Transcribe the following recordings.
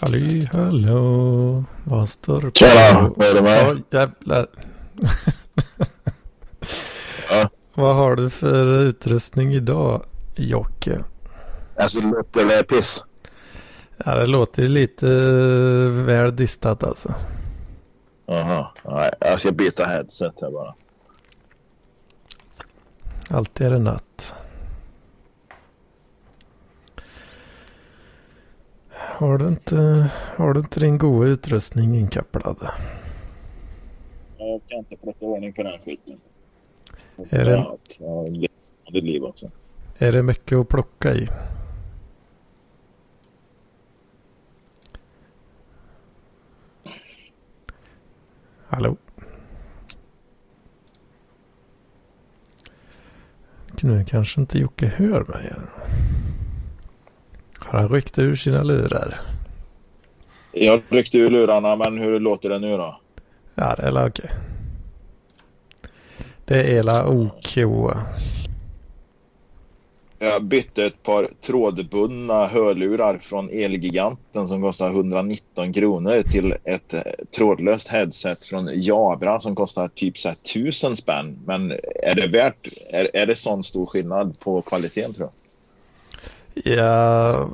Halli hallå, vad står på? Tjena, vad är det med? Ja, jävlar. Ja. Vad har du för utrustning idag, Jocke? Alltså låter det piss? Ja, det låter lite eh, väl distat alltså. Jaha, nej jag ska byta headset här bara. Alltid är det natt. Har du inte, har du inte din goda utrustning inkopplad? Jag kan inte plocka ordning på den skiten. Är det- Ja, det är ditt liv också. Är det mycket att plocka i? Hallå? Nu kanske inte Jocke hör mig. här. Har han ryckt ur sina lurar? Jag ryckte ur lurarna men hur låter det nu då? Ja, det är okej. Det är la OK. Jag bytte ett par trådbundna hörlurar från Elgiganten som kostar 119 kronor till ett trådlöst headset från Jabra som kostar typ så här 1000 spänn. Men är det värt, är, är det sån stor skillnad på kvaliteten tror jag? Ja,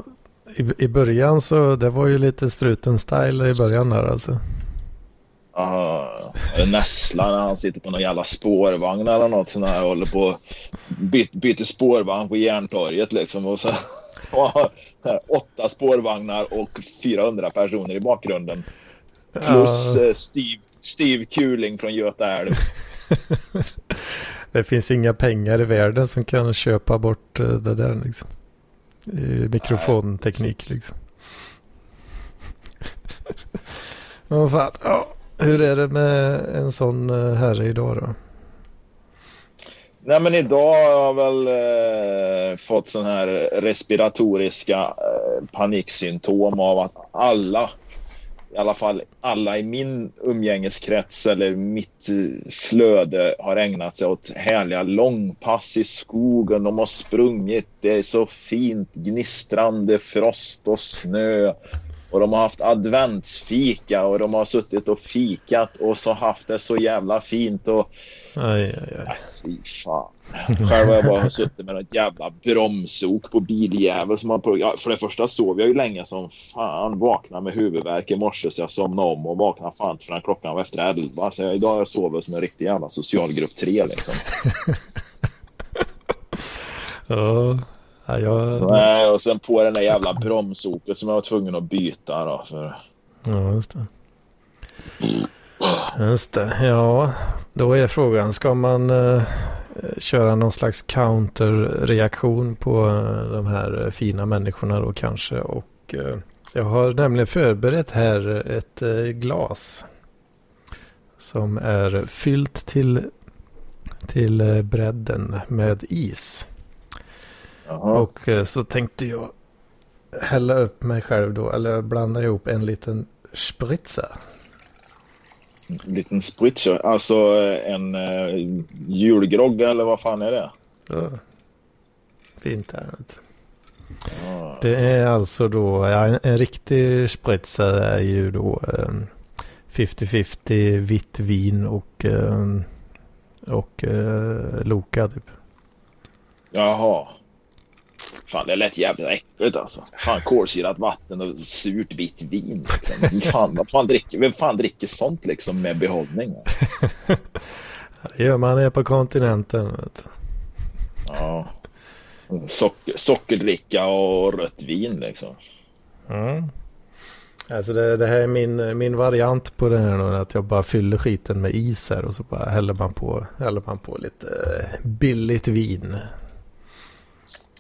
i, i början så det var ju lite struten-style i början där alltså. Aha, nässlar när han sitter på någon jävla spårvagn eller något sånt här och håller på byt, byter spårvagn på Järntorget liksom och så och här, åtta spårvagnar och 400 personer i bakgrunden. Plus Ja, eh, Steve, Steve Kuling från Göta älv. det finns inga pengar i världen som kan köpa bort eh, det där liksom. I mikrofonteknik liksom. Vad fan, ja. Hur är det med en sån eh, herre idag då? Nej men idag har jag väl eh, fått sån här respiratoriska eh, paniksymptom av att alla, i alla fall alla i min umgängeskrets eller mitt eh, flöde har ägnat sig åt härliga långpass i skogen. De har sprungit, det är så fint, gnistrande frost och snö. Och de har haft adventsfika och de har suttit och fikat och så haft det så jävla fint och Aj, aj, aj. Äh, Fy fan. Själv har jag bara suttit med något jävla bromsok på biljävel. Som man ja, för det första sov jag ju länge som fan. Vaknade med huvudvärk i morse så jag somnade om och vaknade fan inte förrän klockan var efter elva. Så jag, idag har jag sovit som en riktig jävla socialgrupp 3 liksom. Ja, ja, jag, Nej, och sen på den där jävla bromsoket som jag var tvungen att byta då. För... ja, just det. Just det, ja. Då är frågan, ska man eh, köra någon slags counterreaktion på eh, de här eh, fina människorna då kanske? Och eh, jag har nämligen förberett här ett eh, glas som är fyllt till, till eh, bredden med is. Jaha. Och eh, så tänkte jag hälla upp mig själv då, eller blanda ihop en liten spritzer. En liten spritzer. Alltså eh, en uh, julgrogg eller vad fan är det? Så. Fint här. Ja. Det är alltså då, ja, en, en riktig spritzer är ju då ehm, 50-50 vitt vin och, ehm, och eh, Loka typ. Jaha. Fan, det lät jävligt äckligt alltså. Fan, kolsyrat vatten och surt vitt vin. Liksom. Vem fan, vad fan dricker, vem fan dricker sånt liksom med behållning? Det gör man är på kontinenten. Ja. Socker, sockerdricka och rött vin liksom. Mm. Alltså det, det här är min, min variant på det här då, att jag bara fyller skiten med is här och så bara häller man på, häller man på lite eh, billigt vin.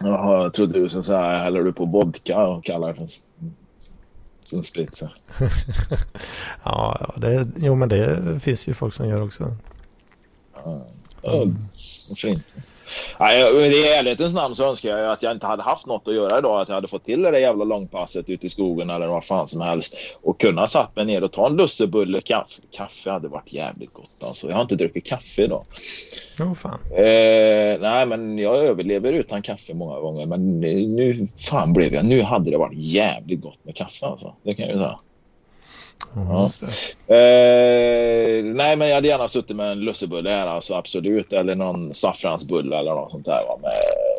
Jaha, jag trodde du så här häller du på vodka och kallar det för som spritzer. Ja, ja det, jo men det finns ju folk som gör också. Ja. Mm. Nej, I ärlighetens namn så önskar jag att jag inte hade haft något att göra idag. Att jag hade fått till det där jävla långpasset ute i skogen eller vad fan som helst. Och kunna satt mig ner och ta en lussebulle kaffe. Kaffe hade varit jävligt gott alltså. Jag har inte druckit kaffe idag. Oh, fan. Eh, nej, men jag överlever utan kaffe många gånger. Men nu fan blev jag. Nu hade det varit jävligt gott med kaffe alltså. Det kan jag ju säga. Ja. Eh, nej, men jag hade gärna suttit med en lussebulle här, alltså absolut. Eller någon saffransbulle eller något sånt där. Med,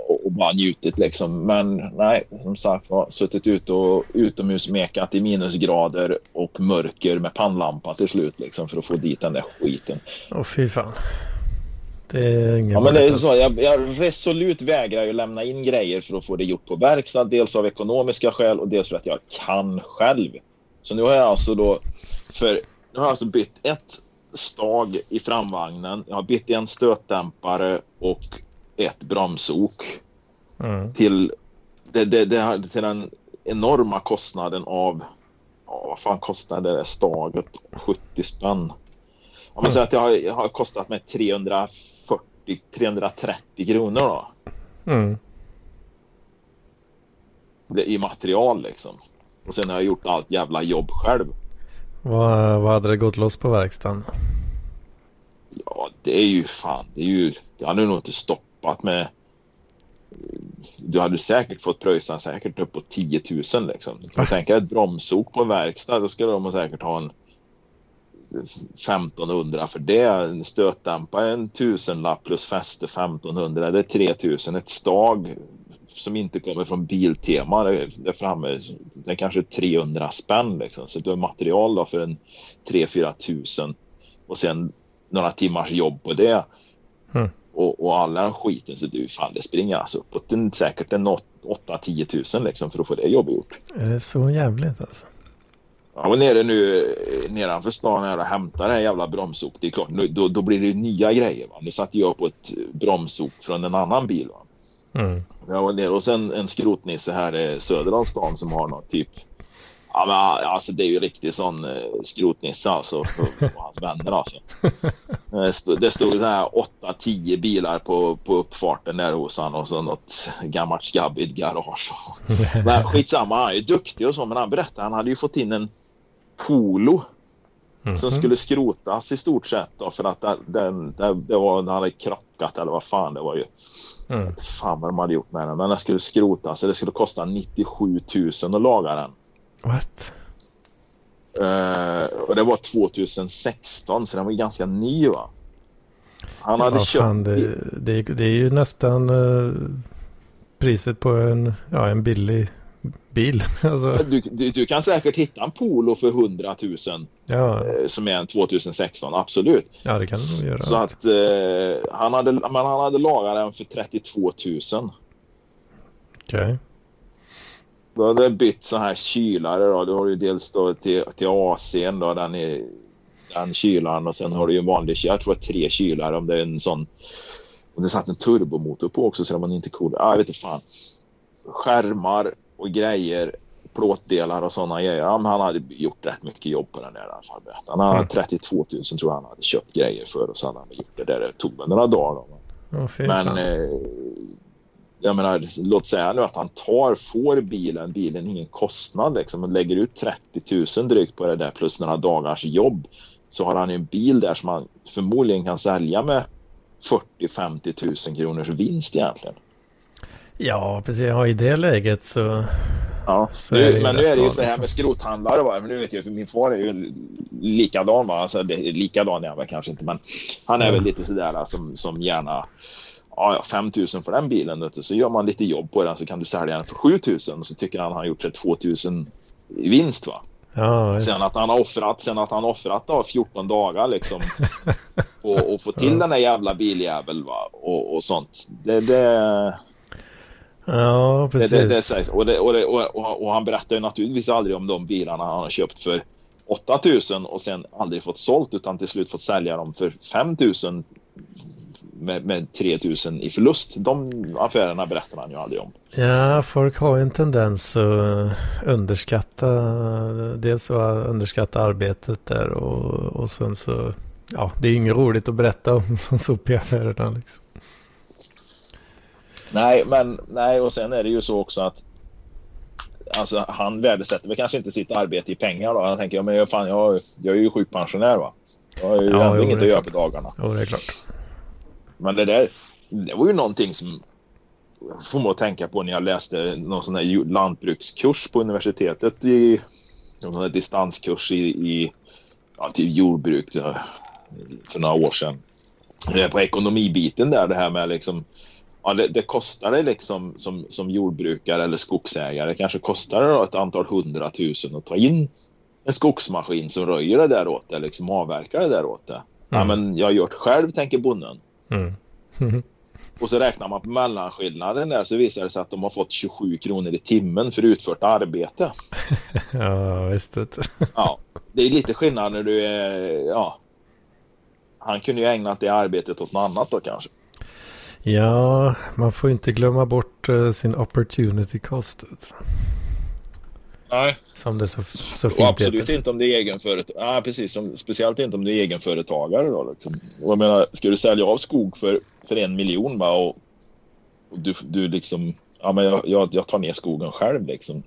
och, och, bara njutit liksom. Men nej, som sagt var, suttit ute och utomhusmekat i minusgrader och mörker med pannlampa till slut liksom för att få dit den där skiten. Åh, oh, fy fan. Det är ingen ja, men det är så. Jag, jag resolut vägrar ju lämna in grejer för att få det gjort på verkstad. Dels av ekonomiska skäl och dels för att jag kan själv. Så nu har jag alltså då för nu har jag alltså bytt ett stag i framvagnen. Jag har bytt en stötdämpare och ett bromsok. Mm. Till, det, det, det, till den enorma kostnaden av, ja, vad fan kostade det staget? 70 spänn. Om man säger att jag har, jag har kostat mig 340, 330 kronor då. Mm. Det, I material liksom. Och sen har jag gjort allt jävla jobb själv. Vad, vad hade det gått loss på verkstaden? Ja, det är ju fan. Det, är ju, det hade nog inte stoppat med... Du hade säkert fått pröjsa säkert upp på 10 000 liksom. Du kan tänka ett bromsok på en verkstad. Då skulle de säkert ha en 1500 för det. En stötdämpare en tusenlapp plus fäste 1500. Det är 3000. Ett stag som inte kommer från Biltema. Det, det, framme, det är kanske 300 spänn liksom. Så du har material då för en 3-4 tusen och sen några timmars jobb på det. Mm. Och, och all den skiten så du fan det springer alltså uppåt en, säkert en 8-10 tusen liksom för att få det jobbet gjort. Är det så jävligt alltså? Jag var nere nu nedanför stan här och hämtade det här jävla bromsok. Det är klart, nu, då, då blir det nya grejer. Va? Nu satte jag på ett bromsok från en annan bil. Va? Mm. Jag var nere hos en, en skrotnisse här söder om stan som har något typ Ja, men alltså det är ju riktigt sån eh, skrotnisse alltså och hans vänner alltså. Det stod, det stod så här 8-10 bilar på, på uppfarten där hos han och så något gammalt skabbigt garage. Men skitsamma, han är ju duktig och så men han berättade han hade ju fått in en Polo Mm. Som skulle skrotas i stort sett då, för att den, den, det var, den hade krockat eller vad fan det var ju. Mm. Fan vad de hade gjort med den. Men den skulle skrotas. Det skulle kosta 97 000 att laga den. What? Uh, och det var 2016 så den var ganska ny va. Han hade ja, köpt... Fan, det, det, det, är ju nästan uh, priset på en, ja, en billig bil. alltså. du, du, du, kan säkert hitta en Polo för 100 000 ja. eh, som är en 2016, absolut. Ja, det kan du göra. Så att eh, han, hade, men han hade lagat den för 32 000. Okej. Okay. Då hade bytt så här kylare då. Du har ju dels då till, till AC'n då, den, är, den kylaren och sen har du ju en vanlig, jag tror det är tre kylare om det är en sån och det satt en turbomotor på också så den var inte cool. Ah, jag vet inte fan. Skärmar, och grejer, plåtdelar och sådana grejer. Ja, han hade gjort rätt mycket jobb på den där fall. Han hade mm. 32 000 tror jag han hade köpt grejer för och så hade han gjort det där. Det tog några dagar. Oh, Men eh, jag menar, låt säga nu att han tar, får bilen, bilen ingen kostnad liksom och lägger ut 30 000 drygt på det där plus några dagars jobb så har han en bil där som han förmodligen kan sälja med 40-50 000 kronors vinst egentligen. Ja, precis. Ja, i det läget så... Ja, så nu, men nu är det ju så här med skrothandlare bara. Men nu vet jag, för min far är ju likadan. Va? Alltså, det, likadan är han väl kanske inte, men han är mm. väl lite sådär som, som gärna... Ja, 5 000 för den bilen. Vet du. Så gör man lite jobb på den så kan du sälja den för 7 000. Så tycker han han har gjort sig 2 000 i vinst. va. Ja, sen att han har offrat, sen att han offrat då 14 dagar liksom och, och få till ja. den där jävla biljävel va och, och sånt. Det, det, Ja, precis. Det, det, det, och, det, och, det, och, och, han berättar ju naturligtvis aldrig om de bilarna han har köpt för 8000 och sen aldrig fått sålt utan till slut fått sälja dem för 5000 med, med 3000 i förlust. De affärerna berättar han ju aldrig om. Ja, folk har ju en tendens att underskatta, dels att underskatta arbetet där och, och sen så ja, det är inget roligt att berätta om sopiaffärerna liksom. Nej, men nej, och sen är det ju så också att alltså, han värdesätter väl kanske inte sitt arbete i pengar då. Han tänker, ja, men fan, jag, jag är ju sjukpensionär va. Jag har ju Ja, jo, inget att göra på dagarna. Jo, det är klart. Men det där, det var ju någonting som får mig att tänka på när jag läste någon sån här lantbrukskurs på universitetet i någon sån här distanskurs i, i ja, typ jordbruk för några år sedan. Eh, På ekonomibiten där det här med liksom Ja, det, det kostar det liksom som, som jordbrukare eller skogsägare kanske kostar det ett antal hundratusen att ta in en skogsmaskin som röjer det där åt det, liksom avverkar det där åt. Ja, Mm. men jag har gjort själv, tänker bonden. Mm. Och så räknar man på mellanskillnaden där så visar det sig att de har fått 27 kronor i timmen för utfört arbete. ja, visst. Ja, det är lite skillnad när du är, ja. Han kunde ju ägnat det arbetet åt något annat då kanske. Ja, man får inte glömma bort eh, sin opportunity cost. Nej. Som det så, så Och fint absolut heter. inte om det är egenföretagare. Ja, precis. Som, speciellt inte om du är egenföretagare då. Liksom. Och Jag menar, ska du sälja av skog för, för en miljon va, och, och du, du liksom, ja men jag, jag, jag tar ner skogen själv liksom.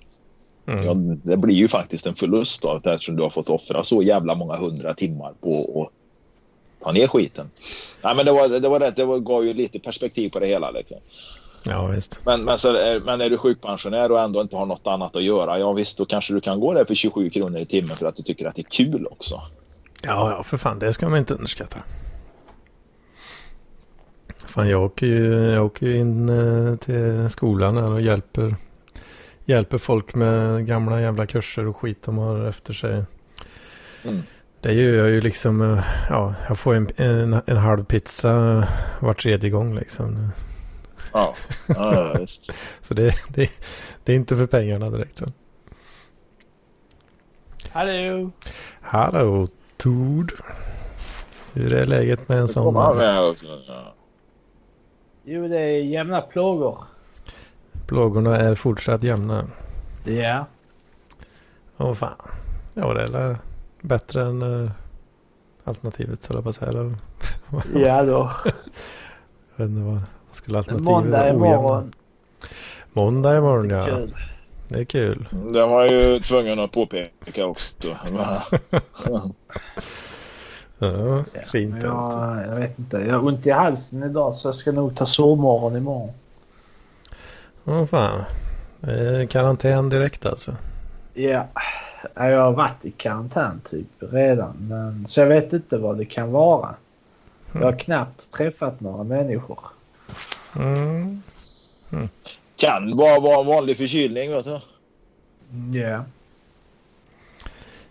Mm. Ja, det blir ju faktiskt en förlust då, eftersom du har fått offra så jävla många hundra timmar på att ta ner skiten. Nej, men det var, det var rätt. Det var, gav ju lite perspektiv på det hela. Liksom. Ja, visst. Men, men, så, är- men är du sjukpensionär och ändå inte har något annat att göra, ja visst, då kanske du kan gå där för 27 kronor i timmen för att du tycker att det är kul också. Ja, ja, för fan. Det ska man inte underskatta. Fan, jag åker ju, jag åker in eh, till skolan här och hjälper, hjälper folk med gamla jävla kurser och skit de har efter sig. Mm. Det gör jag ju liksom, eh, ja, jag får en, en, en halv pizza var tredje gång liksom. Ja, ja, visst. Så det, det, det är inte för pengarna direkt. Va? Hallå! Hallå, Tord. Hur är läget med en sån? Ja. Jo, det är jämna plågor. Plågorna är fortsatt jämna. Ja. Åh fan. Ja, det är bättre än uh, alternativet, höll jag på att säga. Eller, Ja då. jag vet inte vad, vad skulle alternativet Måndag vara? Ojämna. imorgon. Måndag imorgon, ja. Kul. Det är kul. Det var ju tvungen att påpeka också. Ja, Ja, fint. jag, jag vet inte. Jag har ont i halsen idag så jag ska nog ta sovmorgon imorgon. Åh fan. Det är karantän direkt alltså. Ja. Ja, Jag har varit i karantän typ redan. Men, så jag vet inte vad det kan vara. Jag har knappt träffat några människor. Mm. kan bara vara en vanlig förkylning. Vet du. Ja.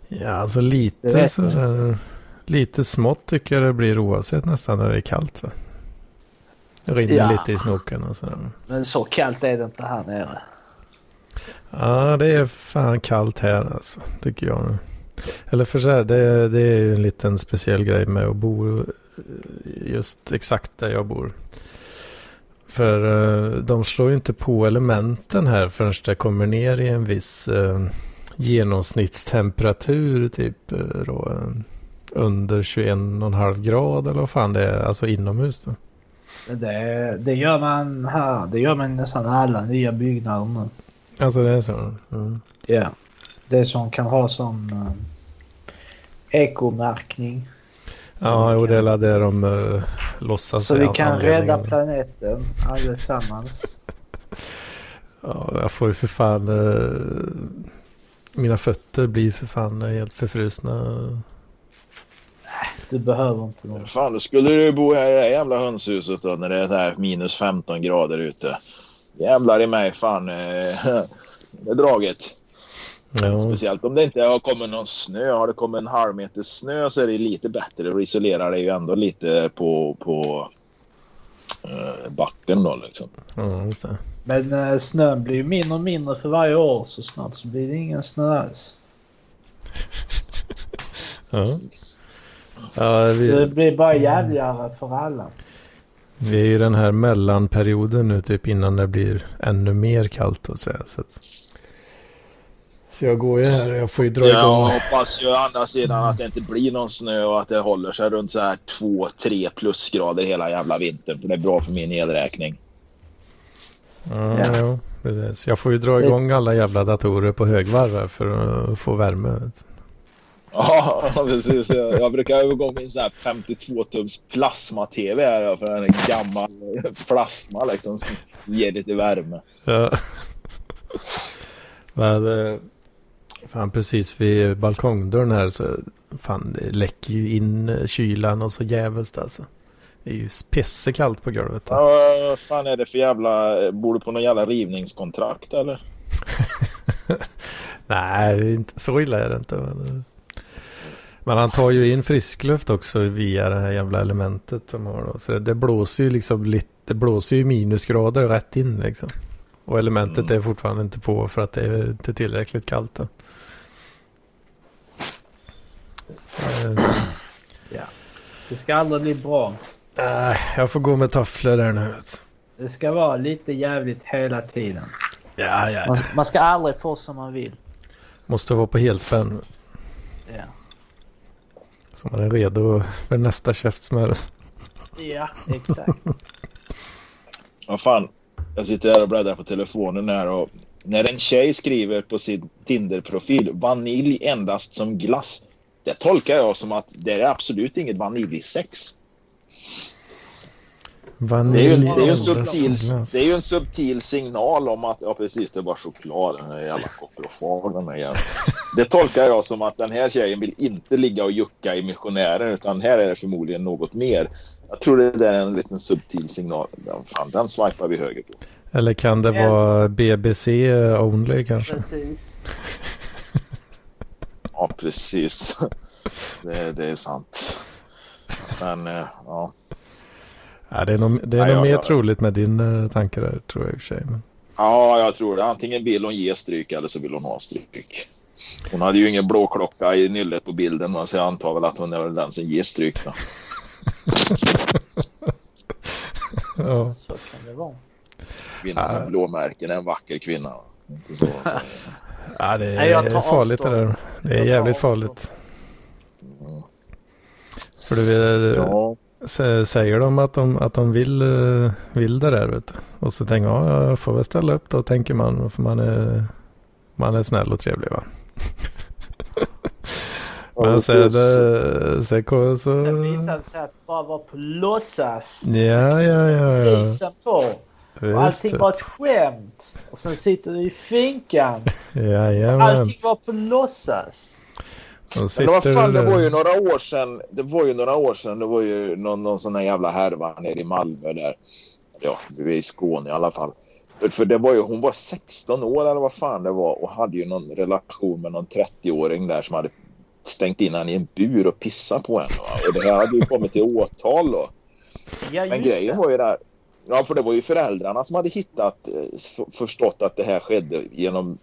Ja, alltså Det lite sådär. Lite smått tycker jag det blir oavsett nästan när det är kallt. Va? Det rinner Ja. lite i snoken och sådär. Men så kallt är det inte här nere. Ja, det är fan kallt här alltså, tycker jag. nu. Eller för så här, det, det är ju en liten speciell grej med att bo eh, just exakt där jag bor. För eh, de slår ju inte på elementen här förrän det kommer ner i en viss eh, genomsnittstemperatur, typ eh, då, under 21,5 grad eller vad fan det är, alltså inomhus då. Det, det gör man här. Det gör man i nästan alla nya byggnader nu. Alltså det är så? Mm. Ja. Det som kan ha som uh, ekomärkning. Ja, och det är det de uh, låtsas Så vi an- kan rädda planeten allesammans. Ja, jag får ju för fan... eh, mina fötter blir för fan helt förfrusna. Du behöver inte någon. Fan, då skulle du bo här i det här jävla hönshuset då när det är här minus 15 grader ute. Jävlar i mig fan. eh, Det är draget. Ja, Speciellt om det inte har kommit någon snö. Har det kommit en halv meter snö så är det lite bättre. Och isolerar det ju ändå lite på, på eh, backen då liksom. ja just det. Men uh, snön blir ju mindre och mindre för varje år så snart så blir det ingen snö alls. Ja. Ja, Så det vi, blir bara jävligare för alla. Vi är i den här mellanperioden nu typ innan det blir ännu mer kallt och så. här, så att, Så jag går ju här, jag får ju dra Jag igång. hoppas ju å andra sidan att det inte blir någon snö och att det håller sig runt så här 2-3 plusgrader hela jävla vintern. För det är bra för min elräkning. Ja, Ja. jo, precis. Jag får ju dra igång alla jävla datorer på högvarv här för att få värme. vet du. Ja, precis. Jag, jag brukar övergå min sån här 52 tums plasma-tv här för en gammal plasma liksom som ger lite värme. Ja. Men, eh, fan precis vid balkongdörren här så fan det läcker ju in eh, kylan och så jävligt alltså. Det är ju pissekallt på golvet. Ja, vad fan är det för jävla... Bor du på någon jävla rivningskontrakt eller? Nej, inte, så illa är det inte. Men, eh, men han tar ju in friskluft också via det här jävla elementet de har då. Så det, det blåser ju liksom lite, det blåser ju minusgrader rätt in liksom. Och elementet Mm. är fortfarande inte på för att det är inte tillräckligt kallt än. Så, eh, Det ska aldrig bli bra. nej, jag får gå med tofflor där nu. Det ska vara lite jävligt hela tiden. Ja, ja. Man, man ska aldrig få som man vill. Måste vara på helspänn. Ja. Så man är redo för nästa käftsmäll. Ja, exakt. Vad fan. Jag sitter här och bläddrar på telefonen här och när en tjej skriver på sin Tinder-profil vanilj endast som glass. Det tolkar jag som att det är absolut inget vaniljsex. Vanilj Det är ju, det är en subtil, det är ju en subtil signal om att ja precis det var choklad den här jävla koprofag den här jävla. Det tolkar jag som att den här tjejen vill inte ligga och jucka i missionären utan här är det förmodligen något mer. Jag tror det är en liten subtil signal. Den, fan, den swipar vi höger på. Eller kan det vara BBC only kanske? Precis. Ja precis. Det, det är sant. Men eh, ja. Ja, det är nog, det är Nej, nog mer troligt med din uh, tanke där tror jag i och för sig. Men... Ja, jag tror det. Antingen vill hon ge stryk eller så vill hon ha stryk. Hon hade ju ingen blåklocka i nyllet på bilden så jag antar väl att hon är den som ger stryk. Då. Ja. Så kan det vara. Kvinnan med Ja. blåmärken är en vacker kvinna. Inte så. så. ja, det Nej, är farligt det där. Det är jävligt avstånd. farligt. För du vet, Ja, sä- säger de att de, att de vill, eh, vill det där vet du. Och så tänker man, ja, jag får väl ställa upp då tänker man. För man är, man är snäll och trevlig va. Men sen, sen, ko- så... Sen visade det sig att det bara var på låtsas. Ja, ja, ja, ja. Isen på. Och Visst. allting var ett skämt. Och sen sitter du i finkan. Jajamän. Allting var på låtsas. Men vad fan, det var ju några år sedan. Det var ju några år sedan. Det var ju någon, någon sån här jävla härva nere i Malmö där. Ja, vi är i Skåne i alla fall. För det var ju, hon var 16 år eller vad fan det var och hade ju någon relation med någon 30-åring där som hade stängt in henne i en bur och pissat på henne. Va? Och det här hade ju kommit till åtal då. Ja, Men grejen det. var ju där. Ja, för det var ju föräldrarna som hade hittat, eh, förstått att det här skedde genom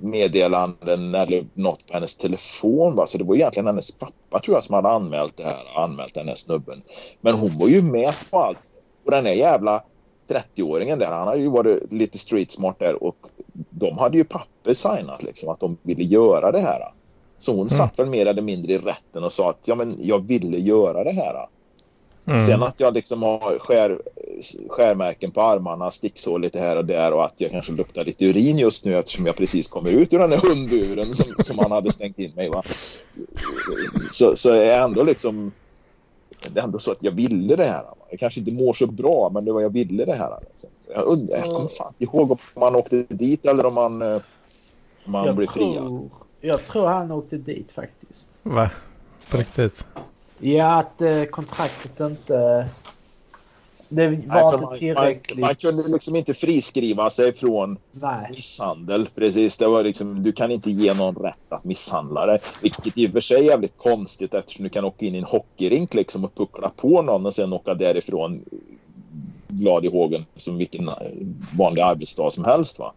meddelanden eller något på hennes telefon. Va? Så det var egentligen hennes pappa tror jag som hade anmält det här, anmält den här snubben. Men hon var ju med på allt. Och den här jävla 30-åringen där, han hade ju varit lite street smart där och de hade ju papper signat liksom att de ville göra det här. Så hon satt väl mer eller mindre i rätten och sa att ja, men jag ville göra det här. Mm. Sen att jag liksom har skär, skärmärken på armarna, sticksår lite här och där och att jag kanske luktar lite urin just nu eftersom jag precis kommer ut ur den där hundburen som, som han hade stängt in mig. Va? Så, så är jag ändå liksom... Det är ändå så att jag ville det här. Va? Jag kanske inte mår så bra, men det var jag ville det här. Liksom. Jag undrar, jag kommer fan inte ihåg om man åkte dit eller om man, eh, om man Jag blev friad. tror, jag tror han åkte dit faktiskt. Va? På riktigt? Ja, att eh, kontraktet inte... Det var Nej, inte man, man, tillräckligt. man kunde liksom inte friskriva sig från Nej. Misshandel, precis. Det var liksom, du kan inte ge någon rätt att misshandla dig. Vilket i och för sig är jävligt konstigt eftersom du kan åka in i en hockeyrink liksom och puckla på någon och sen åka därifrån glad i hågen som vilken vanlig arbetsdag som helst. Va?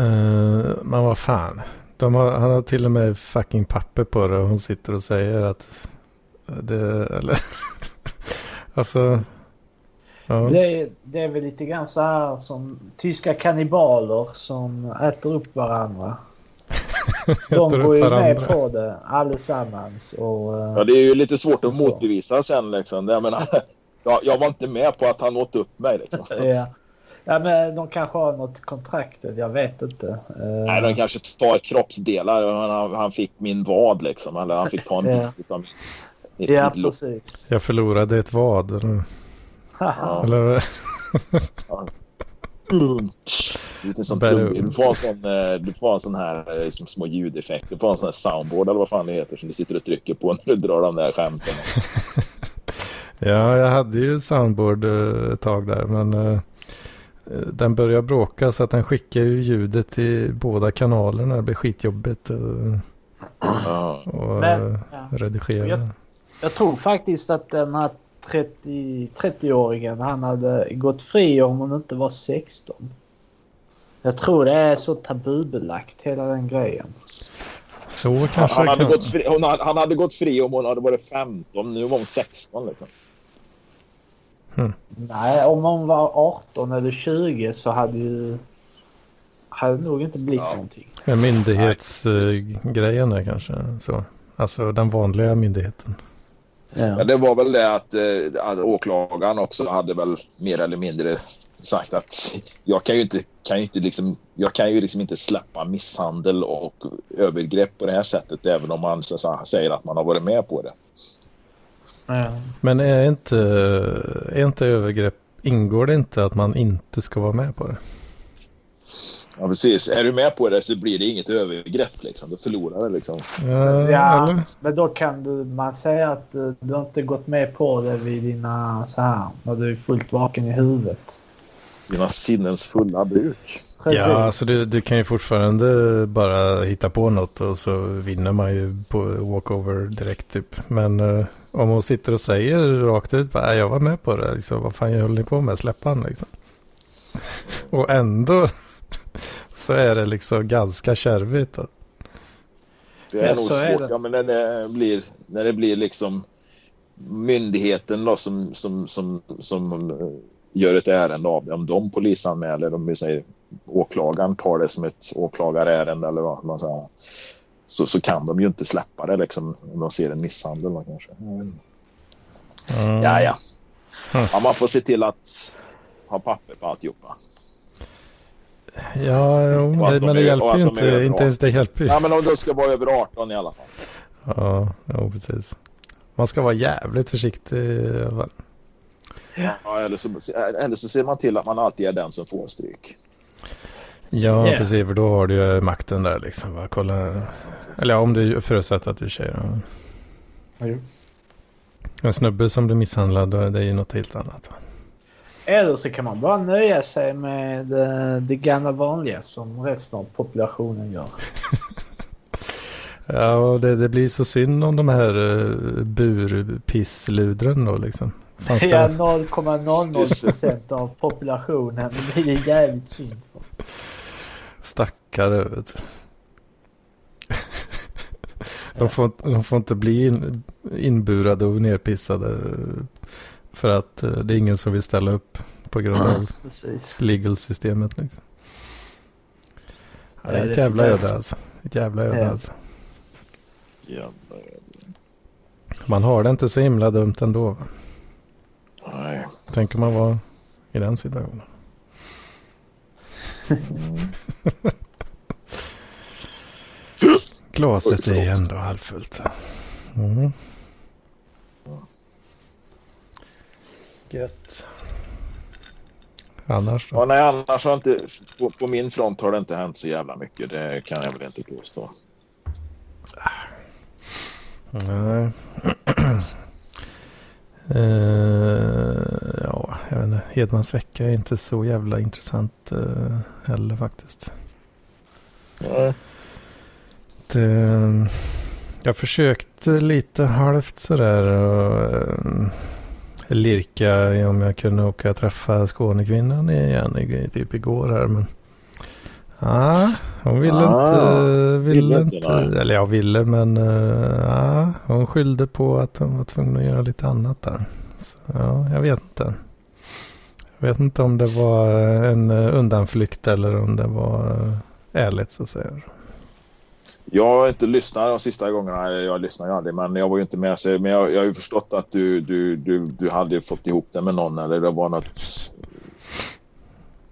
Uh, men vad fan. De har, han har till och med fucking papper på det och hon sitter och säger att det, eller, alltså, Ja. Det, är, det är väl lite grann så här som tyska kannibaler som äter upp varandra. De går ju med på det allesammans. Och, eh, Ja, det är ju lite svårt att Så. motbevisa sen liksom. Jag menar, jag, jag var inte med på att han åt upp mig liksom. ja. Ja, men de kanske har något kontrakt. Jag vet inte. Eh, Nej, de kanske tar kroppsdelar. Han, han fick min vad liksom. Eller han fick ta en Ja. bit av mitt, ja, mitt precis. Jag förlorade ett vad. Eller, eller sån Bär- trumvirvel. Du får en sån, eh, du får en sån här eh, som små ljudeffekter. Du får en sån här soundboard eller vad fan det heter som du sitter och trycker på när du drar de där skämten. Ja, jag hade ju soundboard eh, ett tag där. Men eh, eh, den började bråka så att den skickar ju ljudet till båda kanalerna. Det blir skitjobbigt eh, Men, eh, ja. redigera. Jag- Jag tror faktiskt att den här 30 30-åringen han hade gått fri om hon inte var 16. Jag tror det är så tabubelagt hela den grejen. Så kanske Han, hade kan. gått fri, hon han hade gått fri om hon hade varit 15. Nu var hon 16 liksom. Nej, om hon var 18 eller 20 så hade ju... Hade det nog inte blivit Ja. någonting. Myndighetsgrejen är kanske så. Alltså den vanliga myndigheten. Ja, Ja. det var väl det att, eh, att åklagaren också hade väl mer eller mindre sagt att jag kan ju inte, kan ju inte liksom, jag kan ju liksom inte släppa misshandel och övergrepp på det här sättet även om man så, säga, säger att man har varit med på det. Ja. Men är inte, är inte övergrepp, ingår det inte att man inte ska vara med på det? Ja, precis. Är du med på det så blir det inget övergrepp liksom. Du förlorar det liksom. Ja, Ja, eller? men då kan du, man säga att eh, du har inte gått med på det vid dina så här, när du är fullt vaken i huvudet. Dina sinnens fulla bruk. Precis. Ja, alltså du, du kan ju fortfarande bara hitta på något och så vinner man ju på walkover direkt typ. Men eh, om hon sitter och säger rakt ut, bara, "Nej, jag var med på det, liksom, vad fan höll ni på med, släpp han liksom. Och ändå så är det liksom ganska kärvigt. Att, Det är Ja, nog är svårt. det. Ja, men när det blir, när det blir liksom myndigheten då, som, som, som, som eh, gör ett ärende av det. Om de polisanmäler, om vi säger åklagaren tar det som ett åklagarärende eller vad man säger. Så, så kan de ju inte släppa det liksom om de ser en misshandel då, kanske. mm, Ja, ja. Mm. ja. Man får se till att ha papper på alltihopa. Ja, jo, men det är- hjälper ju inte. Inte ens det hjälper ju. Ja, men om de ska vara över 18 i alla fall. Ja, ja, precis. Man ska vara jävligt försiktig i alla fall. Ja, eller, så, eller så ser man till att man alltid är den som får stryk. Ja, Yeah. precis. För då har du ju makten där liksom. Bara kolla. Eller ja, om du förutsätter att du är tjej. Ja. En snubbe som blir misshandlad, då är det ju något helt annat. Va? Eller så kan man bara nöja sig med eh, det gamla vanliga som resten av populationen gör. Ja, och det, det blir så synd om de här uh, burpissludren då liksom. Fan ska Ja, man- 0,00% av populationen. Det blir jävligt synd. Stackare vet du. De får, de får inte bli in, inburade och nerpissade. För att eh, det är ingen som vill ställa upp på grund av legal-systemet. Liksom. Ja, det är Ja, ett jävla öde alltså. Ett jävla öde Ja. alltså. Man har det inte så himla dumt ändå. va? Nej. Tänker man vara i den situationen. Glaset är ju ändå halvfullt. Mm. Gött. Annars Ja, då? nej, annars har inte, på, på min front har det inte hänt så jävla mycket. Det kan jag väl inte påstå. Nej. Eh, ja, jag vet inte. Hedmans vecka är inte så jävla intressant uh, heller faktiskt. Nej. Det, jag försökte lite halvt sådär och uh, lirka om jag kunde åka och träffa Skånekvinnan igen i, typ igår här. Men ah, hon ville Ah, inte. Ville inte, inte eller jag ville men uh, ah, hon skyllde på att hon var tvungen att göra lite annat där. Så, ja, jag vet inte. Jag vet inte om det var en undanflykt eller om det var ärligt så att säga. Jag har inte lyssnat de sista gångerna. Jag lyssnar ju aldrig, men jag var ju inte med. Så, men jag, jag har ju förstått att du, du, du, du hade fått ihop det med någon eller det var något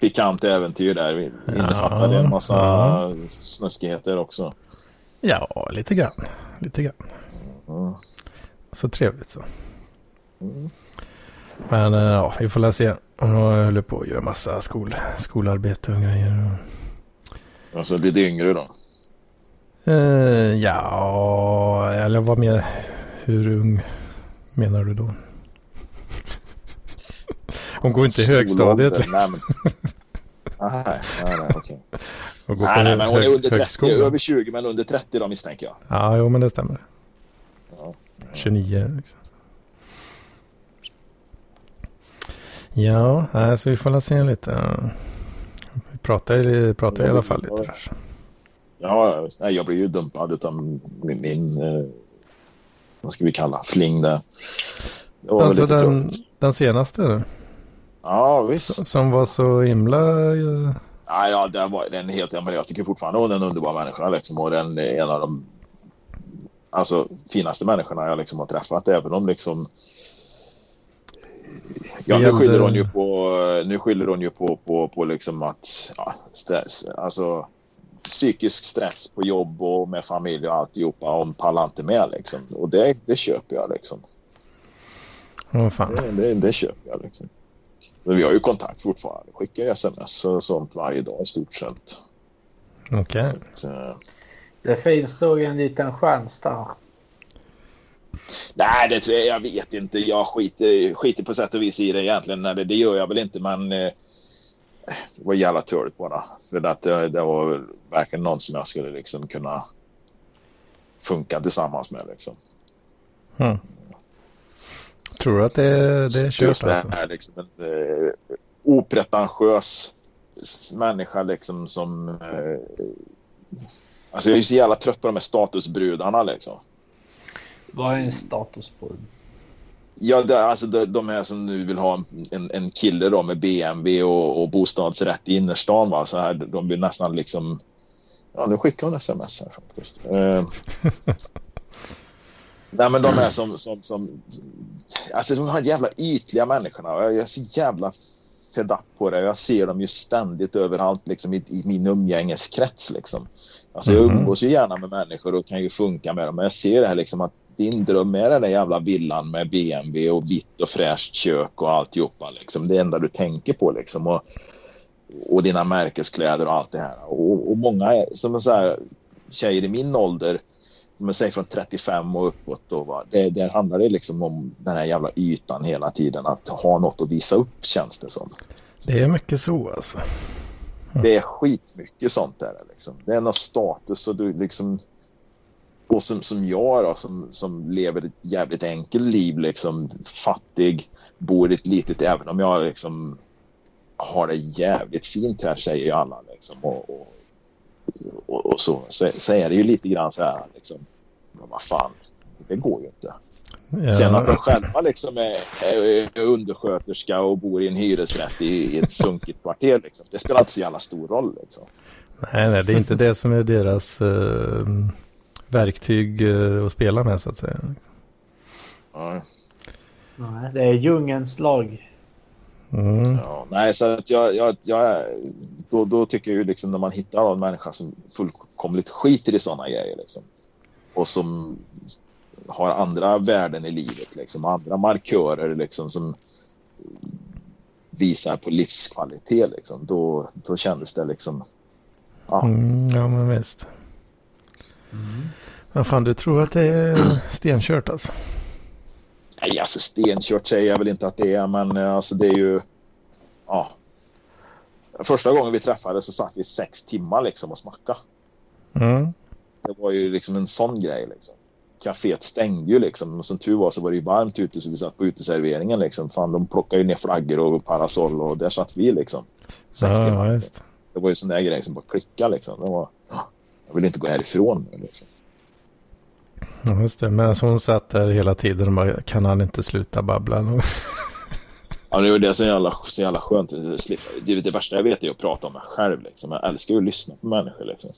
pikant äventyr där. Innefattade ja, en massa ja. snuskigheter också. Ja, lite grann. Lite grann. Mm. Så trevligt så. Mm. Men eh, ja, vi får la se. Hon håller på att göra massa skol, skolarbete och grejer. Alltså lite yngre då? Uh, ja, eller vad mer? Hur ung menar du då? Hon går inte i högstadiet. Nej, men... nej, nej, nej, okej. Nej, nej, men hon är under 30, över 20 men under 30 då misstänker jag. Ja, jo men det stämmer. Ja, 29 liksom. Ja, så vi får la se lite. Vi pratar, pratar i alla fall lite där. Ja, nej, jag blev ju dumpad av min, min eh, vad ska vi kalla, fling där. Alltså den, den senaste? Ja, visst. Som var så himla... Uh... Ja, ja den var, den helt, jag tycker fortfarande hon är en underbar människa liksom, och den är en av de alltså, finaste människorna jag liksom har träffat. Även om liksom... Ja, nu skyller hon ju på, nu skyller hon ju på, på, på liksom att ja, stress, alltså psykisk stress på jobb och med familj och alltihopa. Hon pallar inte med liksom. Och det, det köper jag liksom. Oh, fan. Det, det, det köper jag liksom. Men vi har ju kontakt fortfarande. Skickar sms och sånt varje dag i stort sett. Okej. Okay. Uh... Det finns nog en liten chans där. Nej, det tror jag, jag vet inte. Jag skiter, skiter på sätt och vis i det egentligen. Nej, det, det gör jag väl inte, men eh, det var jävla törligt bara. För att det, det var verkligen någon som jag skulle liksom kunna funka tillsammans med liksom. Mm. Tror du att det, det är kört det alltså? är liksom en eh, opretentiös människa liksom som... Eh, alltså jag är så jävla trött på de här statusbrudarna liksom. Vad är en statusbrud? Ja, det, alltså de, de här som nu vill ha en, en kille då med BMW och, och bostadsrätt i innerstan. Va? Så här, de vill nästan liksom... Ja, nu skickar hon sms här faktiskt. Uh, nej, men de är som, som, som... Alltså de här jävla ytliga människorna. Jag är så jävla fed up på det. Jag ser dem ju ständigt överallt liksom, i, i min umgängeskrets. Liksom. Alltså, jag mhm. umgås ju gärna med människor och kan ju funka med dem. Men jag ser det här liksom att din dröm är den där jävla villan med BMW och vitt och fräscht kök och alltihopa. Liksom. Det enda du tänker på liksom. Och, och dina märkeskläder och allt det här. Och, och många som så här, tjejer i min ålder, men säg från 35 och uppåt, då, va? Det, där handlar det liksom om den här jävla ytan hela tiden. Att ha något att visa upp känns det som. Det är mycket så alltså. Mm. Det är skitmycket sånt där. Liksom. Det är någon status och du liksom och som, som jag då, som, som lever ett jävligt enkelt liv, liksom fattig, bor i ett litet, även om jag liksom har det jävligt fint här säger ju alla liksom. Och, och, och, och så, så, så, är det ju lite grann så här liksom. Men vad fan, det går ju inte. Ja. Sen att de själva liksom är, är, undersköterska och bor i en hyresrätt i, i ett sunkigt kvarter liksom. Det spelar inte så jävla stor roll liksom. Nej, nej, det är inte det som är deras uh, verktyg uh, att spela med så att säga. Nej. Nej, det är djungens lag. Mm. Ja, nej, så att jag, jag, jag, då, då tycker jag ju liksom när man hittar en människa som fullkomligt skiter i sådana grejer liksom. Och som har andra värden i livet, liksom, andra markörer liksom, som visar på livskvalitet. Liksom. Då, då kändes det liksom... Ja, mm, ja men visst. Mm. Men fan, du tror att det är stenkört alltså? Nej, alltså stenkört säger jag väl inte att det är, men eh, alltså det är ju... Ja. Första gången vi träffades så satt vi sex timmar liksom och snackade. Mm. Det var ju liksom en sån grej liksom kaféet stängde ju liksom. Som tur var så var det ju varmt ute så vi satt på uteserveringen liksom. Fan, de plockade ju ner flaggor och parasoll och där satt vi liksom. Sex ja, Just. Det var ju sån där grej som bara klickade liksom. Det var, jag vill inte gå härifrån nu liksom. Ja, just det. Men alltså hon satt där hela tiden och bara, kan han inte sluta babbla? Ja, det är det som är jävla, så jävla skönt. Det, det värsta jag vet är att prata om mig själv. Liksom. Jag älskar ju att lyssna på människor. Liksom.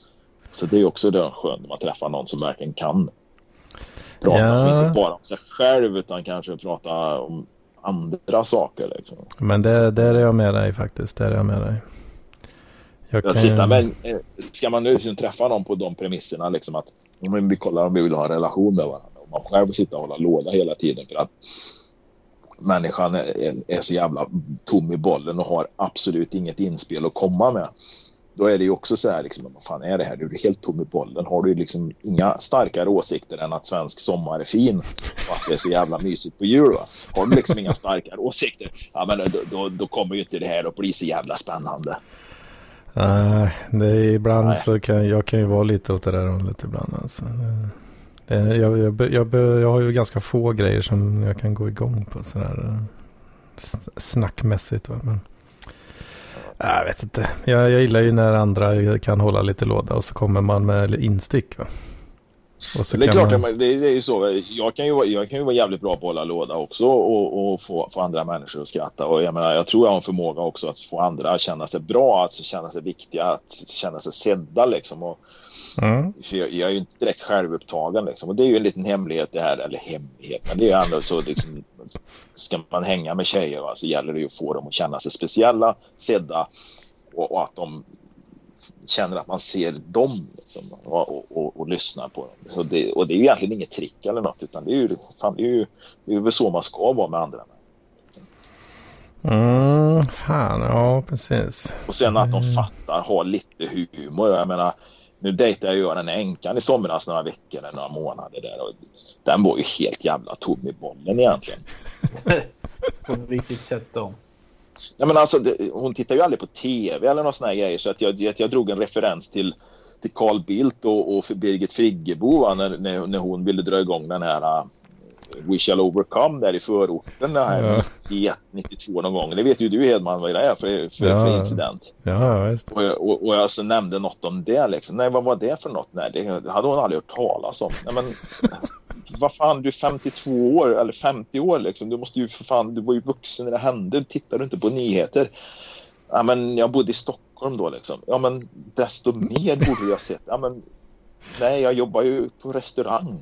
Så det är också det skönt när man träffar någon som verkligen kan prata ja. inte bara om sig själv utan kanske prata om andra saker. Liksom. Men det, där är jag med dig faktiskt. Där är jag med dig. Jag kan... sitta med, eh, ska man nu liksom träffa någon på de premisserna, liksom att om vi kollar om vi vill ha en relation med varandra. Om man själv sitter och hålla låda hela tiden för att människan är, är, så jävla tom i bollen och har absolut inget inspel att komma med. Då är det ju också så här, liksom, vad fan är det här? Du är helt tom i bollen. Har du liksom inga starkare åsikter än att svensk sommar är fin och att det är så jävla mysigt på jul? Va? Har du liksom inga starkare åsikter, ja, men då, då, då kommer ju inte det här att bli så jävla spännande. Nej, det är ibland Nej. så kan jag kan ju vara lite åt det där hållet ibland. Alltså. Det, det, jag, jag, jag, jag, har ju ganska få grejer som jag kan gå igång på sådär eh, snackmässigt. Va? Men, jag vet inte. Jag, jag gillar ju när andra kan hålla lite låda och så kommer man med instick. Va? Det är klart, man... det, det är ju så. Jag kan ju, vara, jag kan ju vara jävligt bra på att hålla låda också och, och få, få, andra människor att skratta. Och jag, menar, jag tror jag har en förmåga också att få andra att känna sig bra, att känna sig viktiga, att känna sig sedda. Liksom. Och, mm. jag, jag, är ju inte direkt självupptagen. Liksom. Och det är ju en liten hemlighet det här, eller hemlighet, men det är ju ändå så liksom, ska man hänga med tjejer va, så gäller det ju att få dem att känna sig speciella, sedda och, och att de känner att man ser dem liksom, och, och, och, lyssnar på dem. Så det, och det är ju egentligen inget trick eller något utan det är ju, fan, det är ju det är väl så man ska vara med andra. Mm, fan, ja precis. Och sen att de fattar, har lite humor. Jag menar, nu dejtade jag den änkan i somras några veckor eller några månader där och den var ju helt jävla tom i bollen egentligen. på vilket sätt då? Nej, men alltså, det, hon tittar ju aldrig på tv eller några såna grejer så att jag, jag, jag drog en referens till till Carl Bildt och, och Birgit Friggebo va, när, när, när, hon ville dra igång den här We shall overcome där i förorten där ja. 91, 92 någon gång. Det vet ju du Hedman vad det är för, för, ja. för incident. Ja, just. Och, och, och jag alltså nämnde något om det liksom. Nej, vad var det för något? Nej, det hade hon aldrig hört talas om. Nej, men vad fan, du är 52 år eller 50 år liksom. Du måste ju för fan, du var ju vuxen när det hände. Tittar du inte på nyheter? Ja, men jag bodde i Stockholm då liksom. Ja, men desto mer borde jag sett. Ja, men nej, jag jobbar ju på restaurang.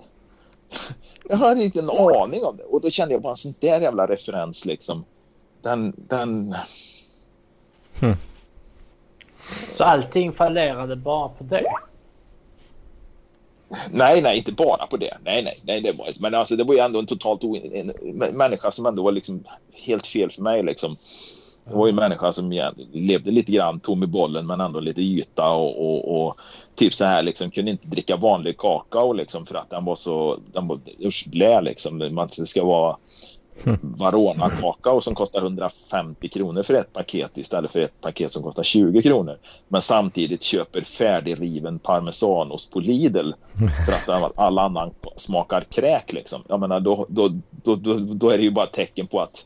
Jag hade inte en aning om det. Och då kände jag bara en sån där jävla referens liksom. Den, den... Hmm. Så allting fallerade bara på det? Nej, nej, inte bara på det. Nej, nej, nej, det var Men alltså, det var ju ändå en totalt o... en människa som ändå var liksom helt fel för mig liksom. Det var ju en människa som levde lite grann tom i bollen men ändå lite yta och, och, och, typ så här liksom kunde inte dricka vanlig kakao liksom för att den var så, den var usch blä liksom. Man ska vara Varona kakao som kostar 150 kronor för ett paket istället för ett paket som kostar 20 kronor. Men samtidigt köper färdigriven parmesanost på Lidl för att alla annan smakar kräk liksom. Jag menar då, då, då, då, då är det ju bara tecken på att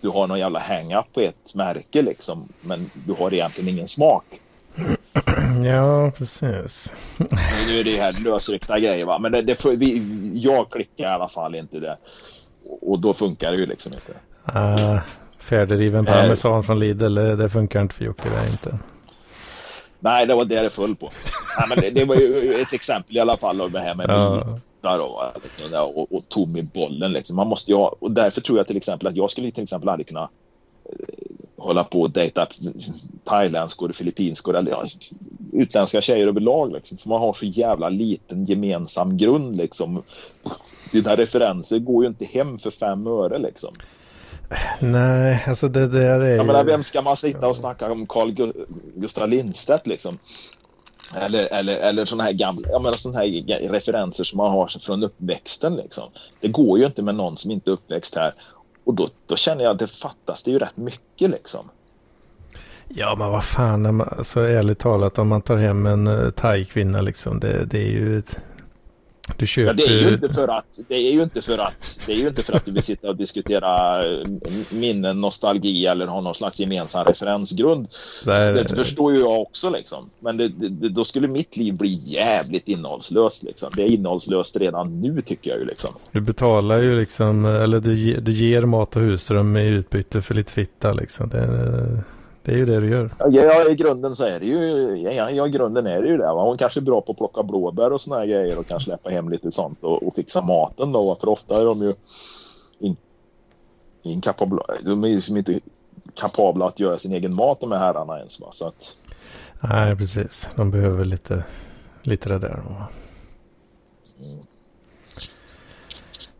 du har någon jävla hang-up på ett märke liksom. Men du har egentligen ingen smak. Ja, precis. nu är det här lösryckta grejer va. Men det, det vi, jag klickar i alla fall inte det. Och då funkar det ju liksom inte. Uh, färdigriven parmesan äh, från Lidl, det funkar inte för Jocke det inte. Nej, det var det det föll på. Nej, men det, det, var ju ett exempel i alla fall av det här med ja där och, liksom, och, och tom i bollen. Liksom. Man måste ju ha, och därför tror jag till exempel att jag skulle till exempel aldrig kunna eh, hålla på och dejta thailändskor, filippinskor eller ja, utländska tjejer överlag. Liksom. För man har så jävla liten gemensam grund. Liksom. Dina referenser går ju inte hem för fem öre. Liksom. Nej, alltså det där är Jag menar, vem ska man sitta och snacka om Carl Gustaf Lindstedt liksom? Eller, eller, eller sådana här gamla jag menar, såna här referenser som man har från uppväxten. Liksom. Det går ju inte med någon som inte är uppväxt här. Och då, då känner jag att det fattas det ju rätt mycket liksom. Ja men vad fan, man, så ärligt talat om man tar hem en eh, thai-kvinna liksom. Det, det är ju ett, du köper... Ja, det är ju inte för att det är ju inte för att det är ju inte för att du vill sitta och diskutera eh, minnen, nostalgi eller ha någon slags gemensam referensgrund. Där, Det förstår ju jag också liksom. Men det, det, då skulle mitt liv bli jävligt innehållslöst liksom. Det är innehållslöst redan nu tycker jag ju liksom. Du betalar ju liksom, eller du, du ger mat och husrum i utbyte för lite fitta liksom. Det, det är ju det du gör. Ja, i grunden så är det ju, ja, ja, i grunden är det ju det. Va? Hon kanske är bra på att plocka blåbär och såna här grejer och kan släppa hem lite sånt och, och fixa maten då. För ofta är de ju in, inkapabla, de är ju liksom inte kapabla att göra sin egen mat de här herrarna ens. Va? Så att, Nej, precis. De behöver lite, lite det där. mm.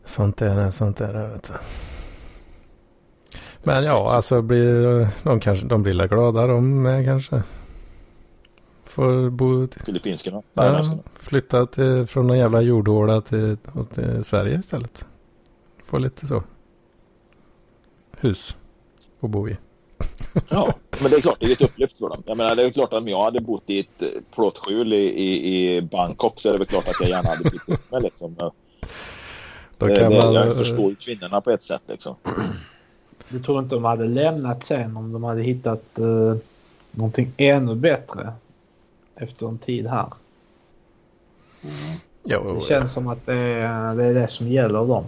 Sånt är det, sånt är det. Vet du. Men ja, alltså blir, de, kanske, de blir glada de med kanske. Får bo, till- Filippinskarna. ja, flytta till, från någon jävla jordhåla till, till Sverige istället. Få lite så. Hus att bo i. Ja, men det är klart, det är ett upplyft för dem. Jag menar, det är klart att om jag hade bott i ett eh, plåtskjul i, i, i Bangkok så är det väl klart att jag gärna hade bytt upp mig liksom. Då Det, kan det, man, jag förstår kvinnorna på ett sätt liksom. Du tror inte de hade lämnat sen om de hade hittat uh, någonting ännu bättre efter en tid här? Jo, Det känns som att det är, det är det som gäller dem.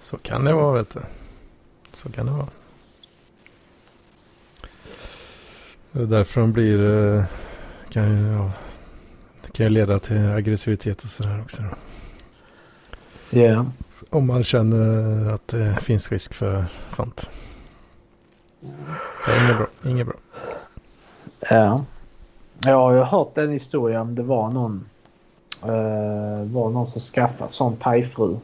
Så kan det vara vet du. Så kan det vara. Det är därför de blir... eh, Kan ju, ja, det kan ju leda till aggressivitet och sådär också. Ja. Om man känner att det finns risk för sånt. Det är inget bra. Inget bra. Ja. Ja, jag har hört den historien. Det var någon, eh, var någon som skaffade sån thai-fru.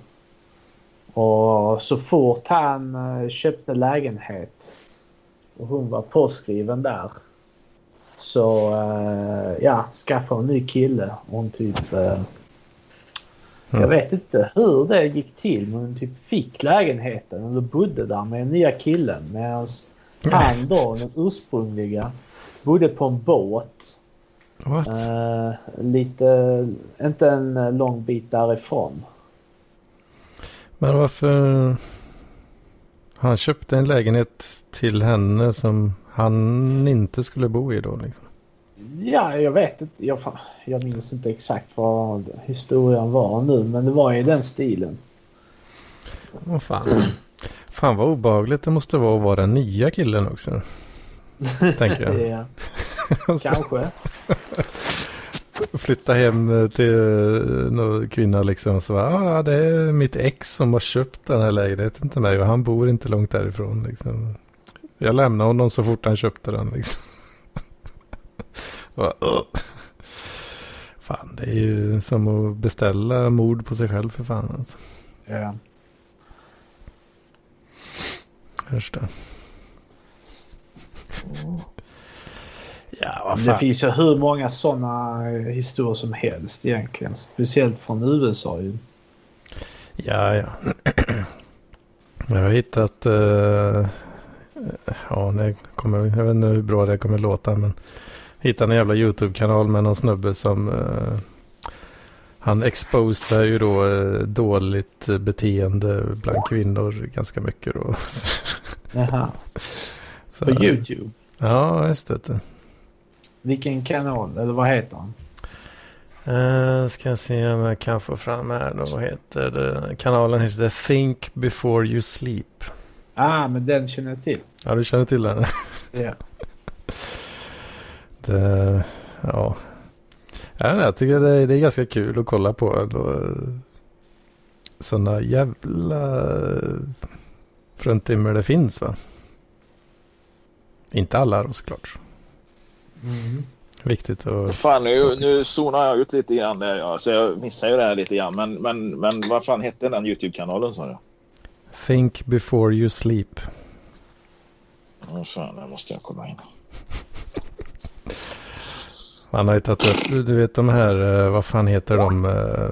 Och så fort han eh, köpte lägenhet och hon var påskriven där. Så eh, ja, skaffade hon en ny kille. Och hon typ... Eh, jag Mm. vet inte hur det gick till men hon typ fick lägenheten och bodde där med den nya killen. Medan han då, den ursprungliga, bodde på en båt. Eh, lite, inte en lång bit därifrån. Men varför? Han köpte en lägenhet till henne som han inte skulle bo i då liksom. Ja, jag vet inte. Jag, jag minns inte exakt vad historien var nu men det var i den stilen. Vad fan. Fan vad obehagligt det måste vara att vara den nya killen också. Tänker jag. ja, kanske. Flytta hem till eh, någon kvinna liksom. Så bara, ah, det är mitt ex som har köpt den här lägenheten till mig och han bor inte långt därifrån liksom. Jag lämnade honom så fort han köpte den liksom. "Ugh." Fan, det är ju som att beställa mord på sig själv för fan alltså. Ja. Värsta. Ja, vad Det fan. finns ju hur många sådana historier som helst egentligen. Speciellt från USA ju. Ja, ja. Jag har hittat... eh, ja, det kommer, jag vet inte hur bra det kommer låta, men... Hittade en jävla YouTube-kanal med någon snubbe som... eh, han exposar ju då eh, dåligt beteende bland kvinnor ganska mycket då. Jaha. Så, På YouTube. Ja, just det. Vilken kanal? Eller vad heter han? Uh, ska se om jag kan få fram här då. Vad heter det? Kanalen heter Think before you sleep. Ah, men den känner jag till. Ja, du känner till den? Ja. Det, ja. Ja, jag tycker det är, det är ganska kul att kolla på. ändå. Sådana jävla fruntimmer det finns va. Inte alla då såklart. Mm. Viktigt att... Fan, nu, nu zonar jag ut lite grann där. Ja. Så jag missar ju det här lite grann. Men, men, men vad fan hette den YouTube-kanalen sa jag? Think before you sleep. Åh fan, där måste jag kolla in. Han har ju tagit upp, du vet de här, eh, vad fan heter de, eh,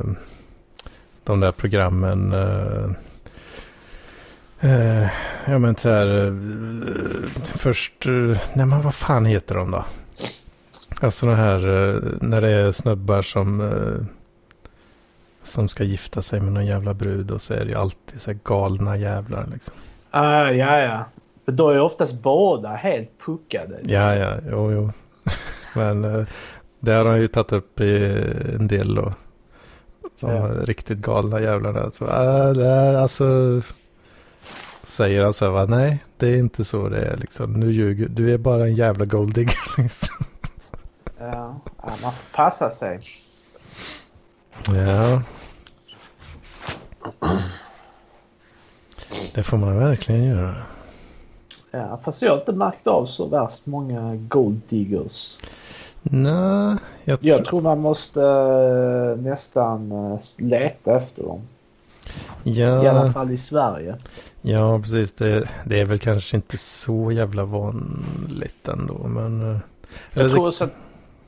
de där programmen. eh, ja men så här, först, nej men vad fan heter de då? Alltså de här, när det är snubbar som, som ska gifta sig med någon jävla brud och så är det ju alltid så här galna jävlar liksom. Ah, ja, ja. Då är oftast båda helt puckade. Liksom. Ja, ja, jo, jo. Men eh, det har han ju tagit upp i en del då. Som Ja. riktigt galna jävlarna. Så, äh, alltså. Säger han så här, va? nej det är inte så det är liksom. Nu ljuger du är bara en jävla golddigger. Liksom. Ja. ja, man får passa sig. Ja. Det får man verkligen göra. Ja, fast jag har inte märkt av så värst många gold diggers. Nej, jag, Jag tror... man måste eh, nästan eh, leta efter dem. I alla Ja, fall i Sverige. ja, precis. Det, det är väl kanske inte så jävla vanligt ändå. Men, eh, Jag tror också att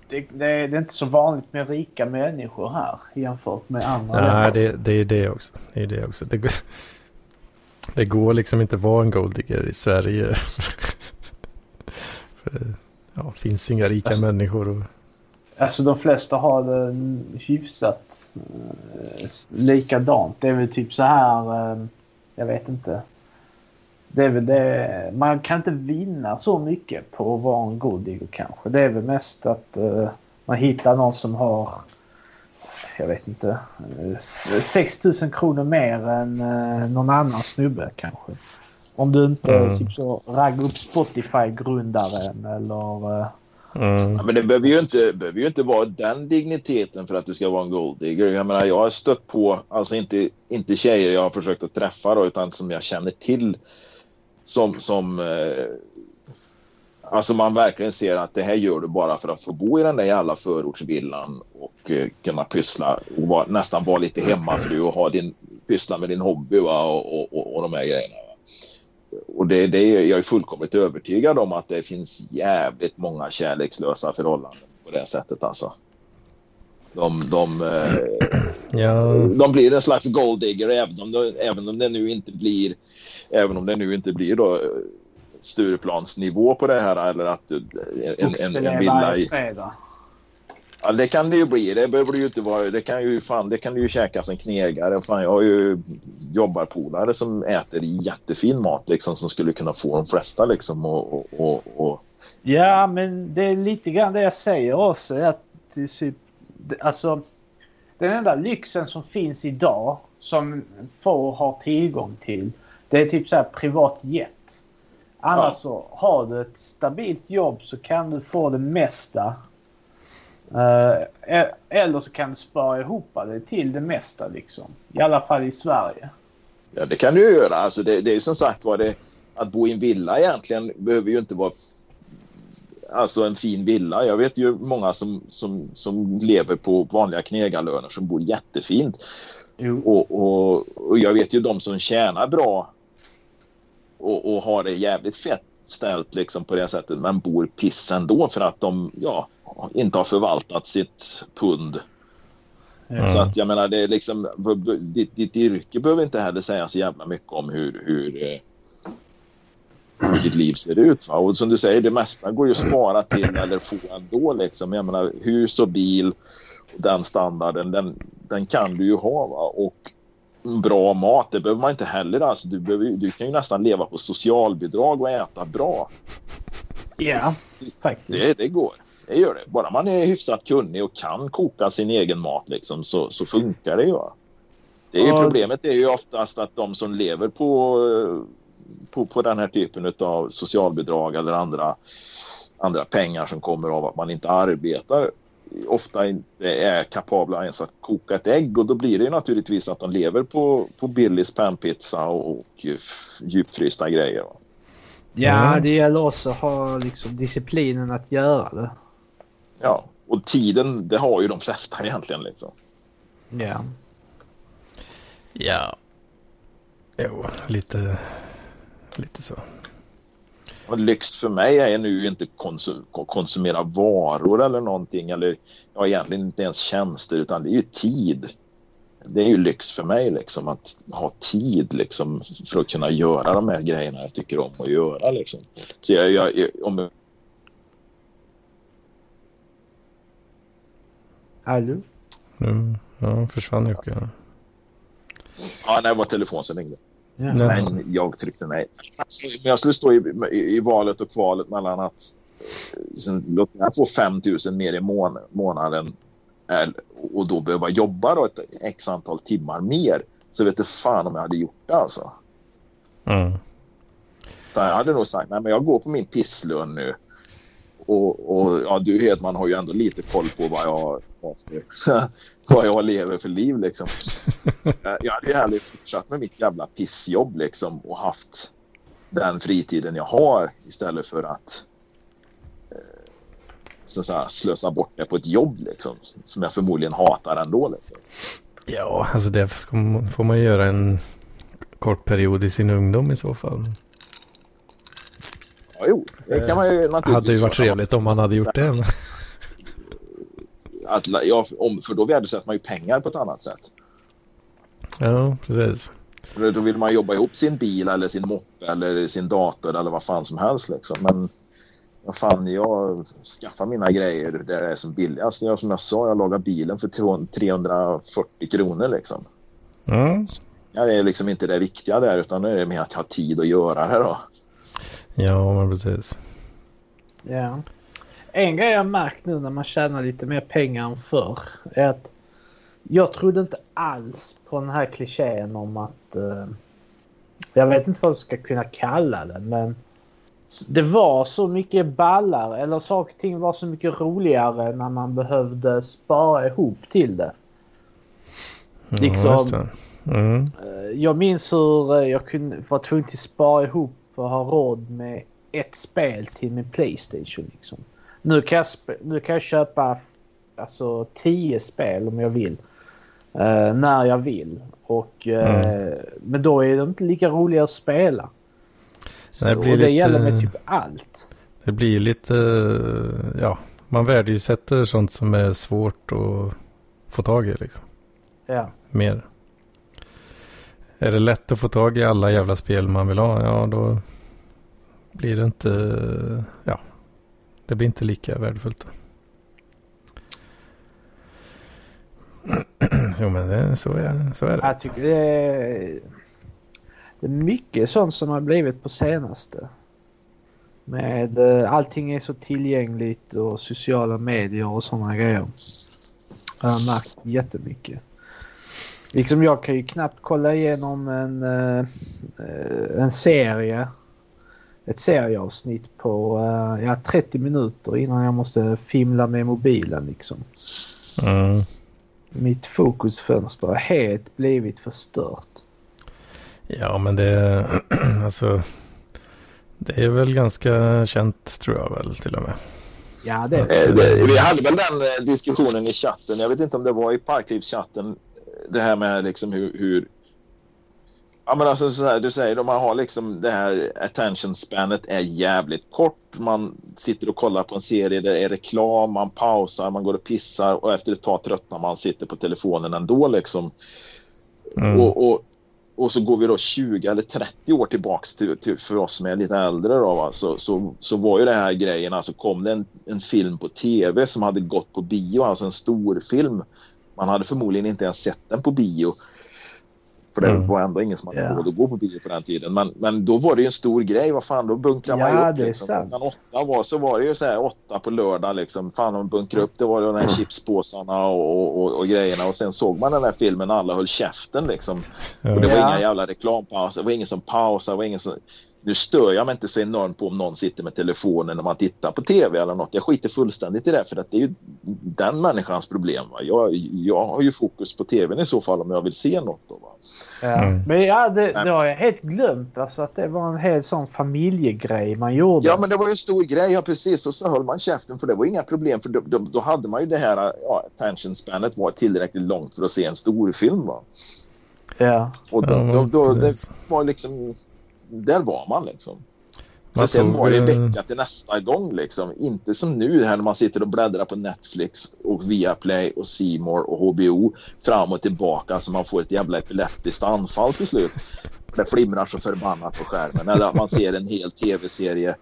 det, det, är- inte så vanligt med rika människor här jämfört med andra Nej, det, det är det också. Det är det också. Det det går liksom inte att vara en golddigger i Sverige. För det ja, finns inga rika Alltså- människor. Och, Alltså de flesta har det hyfsat eh, likadant. Det är väl typ så här, eh, jag vet inte. Det är väl det, man kan inte vinna så mycket på att vara en golddigger kanske. Det är väl mest att eh, man hittar någon som har, jag vet inte, eh, 6 000 kronor mer än eh, någon annan snubbe kanske. Om du inte Mm. typ så raggar upp Spotify-grundaren eller... eh, mm, Ja, men det behöver ju, inte, behöver ju inte vara den digniteten för att du ska vara en golddigger. Jag menar, jag har stött på, alltså inte, inte tjejer jag har försökt att träffa då, utan som jag känner till som, som eh, alltså man verkligen ser att det här gör du bara för att få bo i den där jävla förortsvillan och eh, kunna pyssla och vara, nästan vara lite hemmafru och ha din, pyssla med din hobby va, och, och, och, de här grejerna. Va. Och det, det är, jag är fullkomligt övertygad om att det finns jävligt många kärlekslösa förhållanden på det sättet alltså. De, de, eh, ja, de blir en slags golddigger även om, det, även om det nu inte blir även om det nu inte blir då Stureplansnivå på det här eller att eh, en, en, en villa i... fredag. Ja, det kan det ju bli. Det behöver det ju inte vara. Det kan ju fan, det kan ju käkas en knegare. Fan, jag har ju jobbarpolare som äter jättefin mat liksom som skulle kunna få de flesta liksom och, och, och, Ja, men det är lite grann det jag säger också. Att typ, alltså, den enda lyxen som finns idag som få har tillgång till. Det är typ så här privat jet. Annars Ja. så har du ett stabilt jobb så kan du få det mesta. Eh, e- eller så kan du spara ihop det till det mesta liksom. I alla fall i Sverige. Ja, det kan du göra. Alltså det, det är som sagt var det att bo i en villa egentligen behöver ju inte vara alltså en fin villa. Jag vet ju många som, som, som lever på vanliga knegarlöner som bor jättefint. Och, och, och jag vet ju de som tjänar bra och, och har det jävligt fett ställt liksom på det sättet men bor piss ändå för att de ja, inte har förvaltat sitt pund Mm. så att jag menar, det är liksom, ditt, ditt yrke behöver inte heller säga så jävla mycket om hur, hur, hur ditt liv ser ut. Va? Och som du säger, det mesta går ju att spara till eller få ändå. Liksom. Jag menar, hus och bil, den standarden, den, den kan du ju ha. Va? Och bra mat, det behöver man inte heller. Alltså, du, behöver, du kan ju nästan leva på socialbidrag och äta bra. Ja, faktiskt. Det, det går. Det gör det. Bara man är hyfsat kunnig och kan koka sin egen mat liksom, så, så funkar det ju. Det är ju. Problemet är ju oftast att de som lever på, på, på den här typen av socialbidrag eller andra, andra pengar som kommer av att man inte arbetar ofta inte är kapabla ens att koka ett ägg och då blir det ju naturligtvis att de lever på, på Billys panpizza och, och djupfrysta grejer. Va? Ja, det gäller också att ha liksom, disciplinen att göra det. Ja, och tiden det har ju de flesta egentligen. Liksom. Ja. ja. Jo, lite, lite så. Och lyx för mig är nu inte konsum konsumera varor eller någonting eller ja, egentligen inte ens tjänster utan det är ju tid. Det är ju lyx för mig liksom att ha tid liksom för att kunna göra de här grejerna jag tycker om att göra liksom. Så jag, jag, jag om Hallå? Nu ja, försvann Jocke. Ja, det var telefon som ringde. Ja. Men jag tryckte nej. Alltså, Men jag skulle stå i, i, i valet och kvalet mellan att eh, låt mig få 5 000 mer i mån, månaden eller- och då behöva jobba då ett x antal timmar mer. Så vet du fan om jag hade gjort det alltså. Mm. Så jag hade nog sagt nej men jag går på min pisslön nu. Och, och ja, du Hedman har ju ändå lite koll på vad jag, vad jag lever för liv liksom. Jag jag hade ju hellre fortsatt med mitt jävla pissjobb liksom och haft den fritiden jag har istället för att eh, så att säga, slösa bort det på ett jobb liksom, som jag förmodligen hatar ändå. Liksom. Ja, alltså det får man göra en kort period i sin ungdom i så fall. Ja, jo, det kan man ju naturligtvis Det hade ju varit trevligt om man hade gjort det. Att, ja, om, för då värdesätter man ju pengar på ett annat sätt. Ja, precis. För Då vill man jobba ihop sin bil eller sin moppe eller sin dator eller vad fan som helst. Liksom. Men vad fan, jag skaffar mina grejer där det är som billigast. Jag, som jag sa, jag lagar bilen för 340 kronor. Liksom. Mm. Ja, det är liksom inte det viktiga där utan det är mer att jag har tid att göra det. Då. Ja, men precis. Ja. En grej jag märkt nu när man tjänar lite mer pengar än förr är att jag trodde inte alls på den här klichén om att... Eh, jag vet inte vad jag ska kunna kalla det men det var så mycket ballare eller saker och ting var så mycket roligare när man behövde spara ihop till det. Ja, Liksom- just det. Mm. Eh, Jag minns hur eh, jag kunde var tvungen att spara ihop för att ha råd med ett spel till min Playstation. Liksom. Nu, kan jag nu kan jag köpa alltså, tio spel om jag vill. eh, när jag vill. Och, eh, Men då är de inte lika roliga att spela. Så, det blir och det lite- gäller med typ allt. Det blir lite, ja, man värdesätter sånt som är svårt att få tag i liksom. Ja. Mer. Är det lätt att få tag i alla jävla spel man vill ha, ja då blir det inte, ja, det blir inte lika värdefullt. jo men det, så, är, så är det. Jag tycker det är, det är mycket sånt som har blivit på senaste. Med eh, allting är så tillgängligt och sociala medier och sådana grejer. Jag har märkt jättemycket. Liksom jag kan ju knappt kolla igenom en, eh, eh, en serie. Ett serieavsnitt på eh, ja, 30 minuter innan jag måste fimla med mobilen liksom. Mm. Mitt fokusfönster har helt blivit förstört. Ja men det, alltså, det är väl ganska känt tror jag väl till och med. Ja, det Eh, det, vi hade väl den eh, diskussionen i chatten. Jag vet inte om det var i Parklivschatten. eh, Det här med liksom hur... hur ja, men alltså, så här, du säger, man har liksom det här attention spanet är jävligt kort. Man sitter och kollar på en serie, det är reklam, man pausar, man går och pissar och efter ett tag tröttnar man, sitter på telefonen ändå liksom. Mm. Och, och, och så går vi då 20 eller 30 år tillbaks till, till, för oss som är lite äldre då, va? Så, så, så var ju det här grejen, alltså kom det en, en film på tv som hade gått på bio, alltså en stor film. Man hade förmodligen inte ens sett den på bio. För det Mm. var ändå ingen som hade Ja. råd att gå på bio på den tiden. Men, men då var det ju en stor grej. Vad fan, då bunkrar man Ja, ju upp. Liksom. Klockan åtta var, så var det ju så här åtta på lördag. Liksom. Fan, de bunkrar upp. Det var de här chipspåsarna och, och, och grejerna. Och sen såg man den här filmen alla höll käften. Liksom. Och det var Ja. inga jävla reklampauser. Det var ingen som pausade. Det var ingen som... Nu stör jag mig inte så enormt på om någon sitter med telefonen när man tittar på tv eller något. Jag skiter fullständigt i det för att det är ju den människans problem. Va? Jag, jag har ju fokus på tvn i så fall om jag vill se något. Då. Mm. Men ja, det, det har jag helt glömt. Alltså att det var en helt sån familjegrej man gjorde. Ja, men det var ju en stor grej. Ja, precis. Och så höll man käften för det var inga problem. För då, då, då hade man ju det här ja, attention spanet var tillräckligt långt för att se en stor film. Va? Ja. Och då, då, då, det var liksom... Där var man liksom. Men sen var det en vecka till nästa gång liksom. Inte som nu här när man sitter och bläddrar på Netflix och Viaplay och More och HBO fram och tillbaka så man får ett jävla epileptiskt anfall till slut. Det flimrar så förbannat på skärmen. Eller att man ser en hel tv-serie,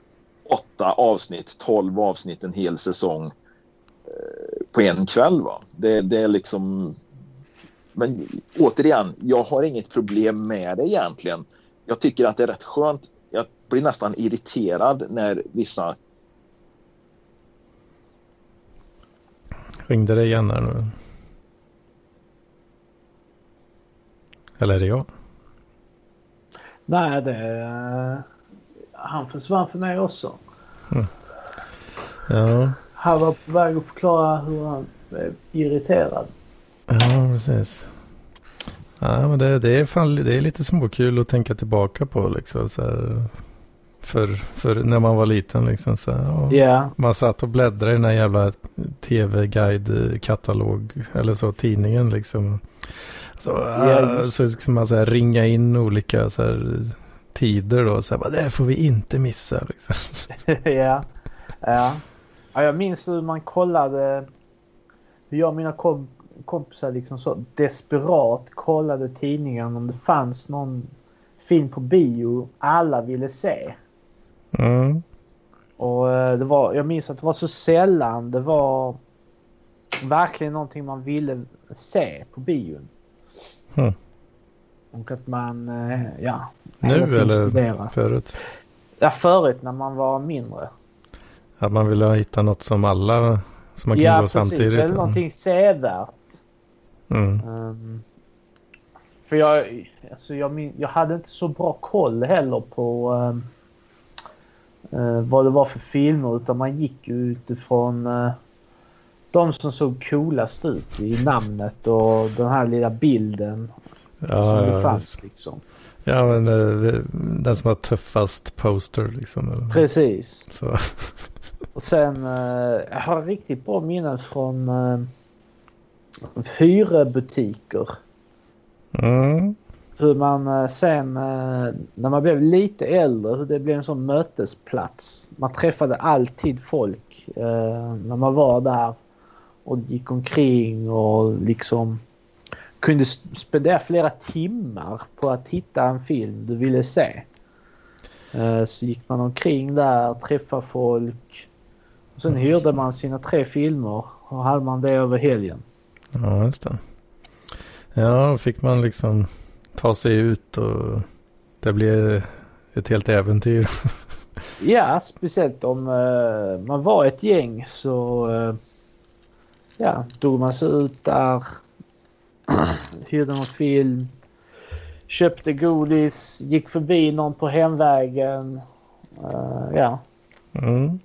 åtta avsnitt, tolv avsnitt, en hel säsong eh, på en kväll. Va? Det, det är liksom... Men återigen, jag har inget problem med det egentligen. Jag tycker att det är rätt skönt. Jag blir nästan irriterad när vissa... Ringde det igen här nu? Eller är det jag? Nej, det... Han försvann för mig också. Ja, Han var på väg att förklara hur han blev irriterad. ja precis. Ja, men det, det, är fan, det är lite småkul att tänka tillbaka på liksom så här. För, för när man var liten liksom så här. Ja, Man satt och bläddrade i den här jävla tv-guide-katalog eller så, tidningen liksom. Så, Ja, äh, så ska man så här, ringa in olika så här, tider då. Så här, bara, det här får vi inte missa liksom. ja. ja. Ja, jag minns hur man kollade. Hur jag och mina kom, kompisar liksom så desperat kollade tidningen om det fanns någon film på bio alla ville se. Mm. Och eh, det var, jag minns att det var så sällan det var verkligen någonting man ville se på bion. Hmm. Och att man, eh, ja. Nu eller studera. förut? Ja, förut när man var mindre. Att man ville hitta något som alla, som man kan ja, gå precis. samtidigt. Eller någonting sevärt. Mm. Um, för jag, alltså jag, jag hade inte så bra koll heller på um, uh, vad det var för filmer utan man gick utifrån uh, de som såg coolast ut i namnet och den här lilla bilden Ja, som det ja, fanns liksom. ja, men eh, den som har tuffast poster liksom. eller- Precis. Så. Och sen jag har riktigt bra minnen från hyrebutiker. Mm. hur man eh, sen eh, när man blev lite äldre hur det blev en sån mötesplats. Man träffade alltid folk eh, när man var där och gick omkring och liksom kunde spendera flera timmar på att hitta en film du ville se. Så gick man omkring där, träffade folk. Och sen hyrde man sina tre filmer och hade man det över helgen. Ja, just det. Ja, då fick man liksom ta sig ut och det blev ett helt äventyr. Ja, speciellt om eh, man var ett gäng så eh, ja, tog man sig ut där, hyrde någon film, köpte godis, gick förbi någon på hemvägen. Eh, ja, Mm.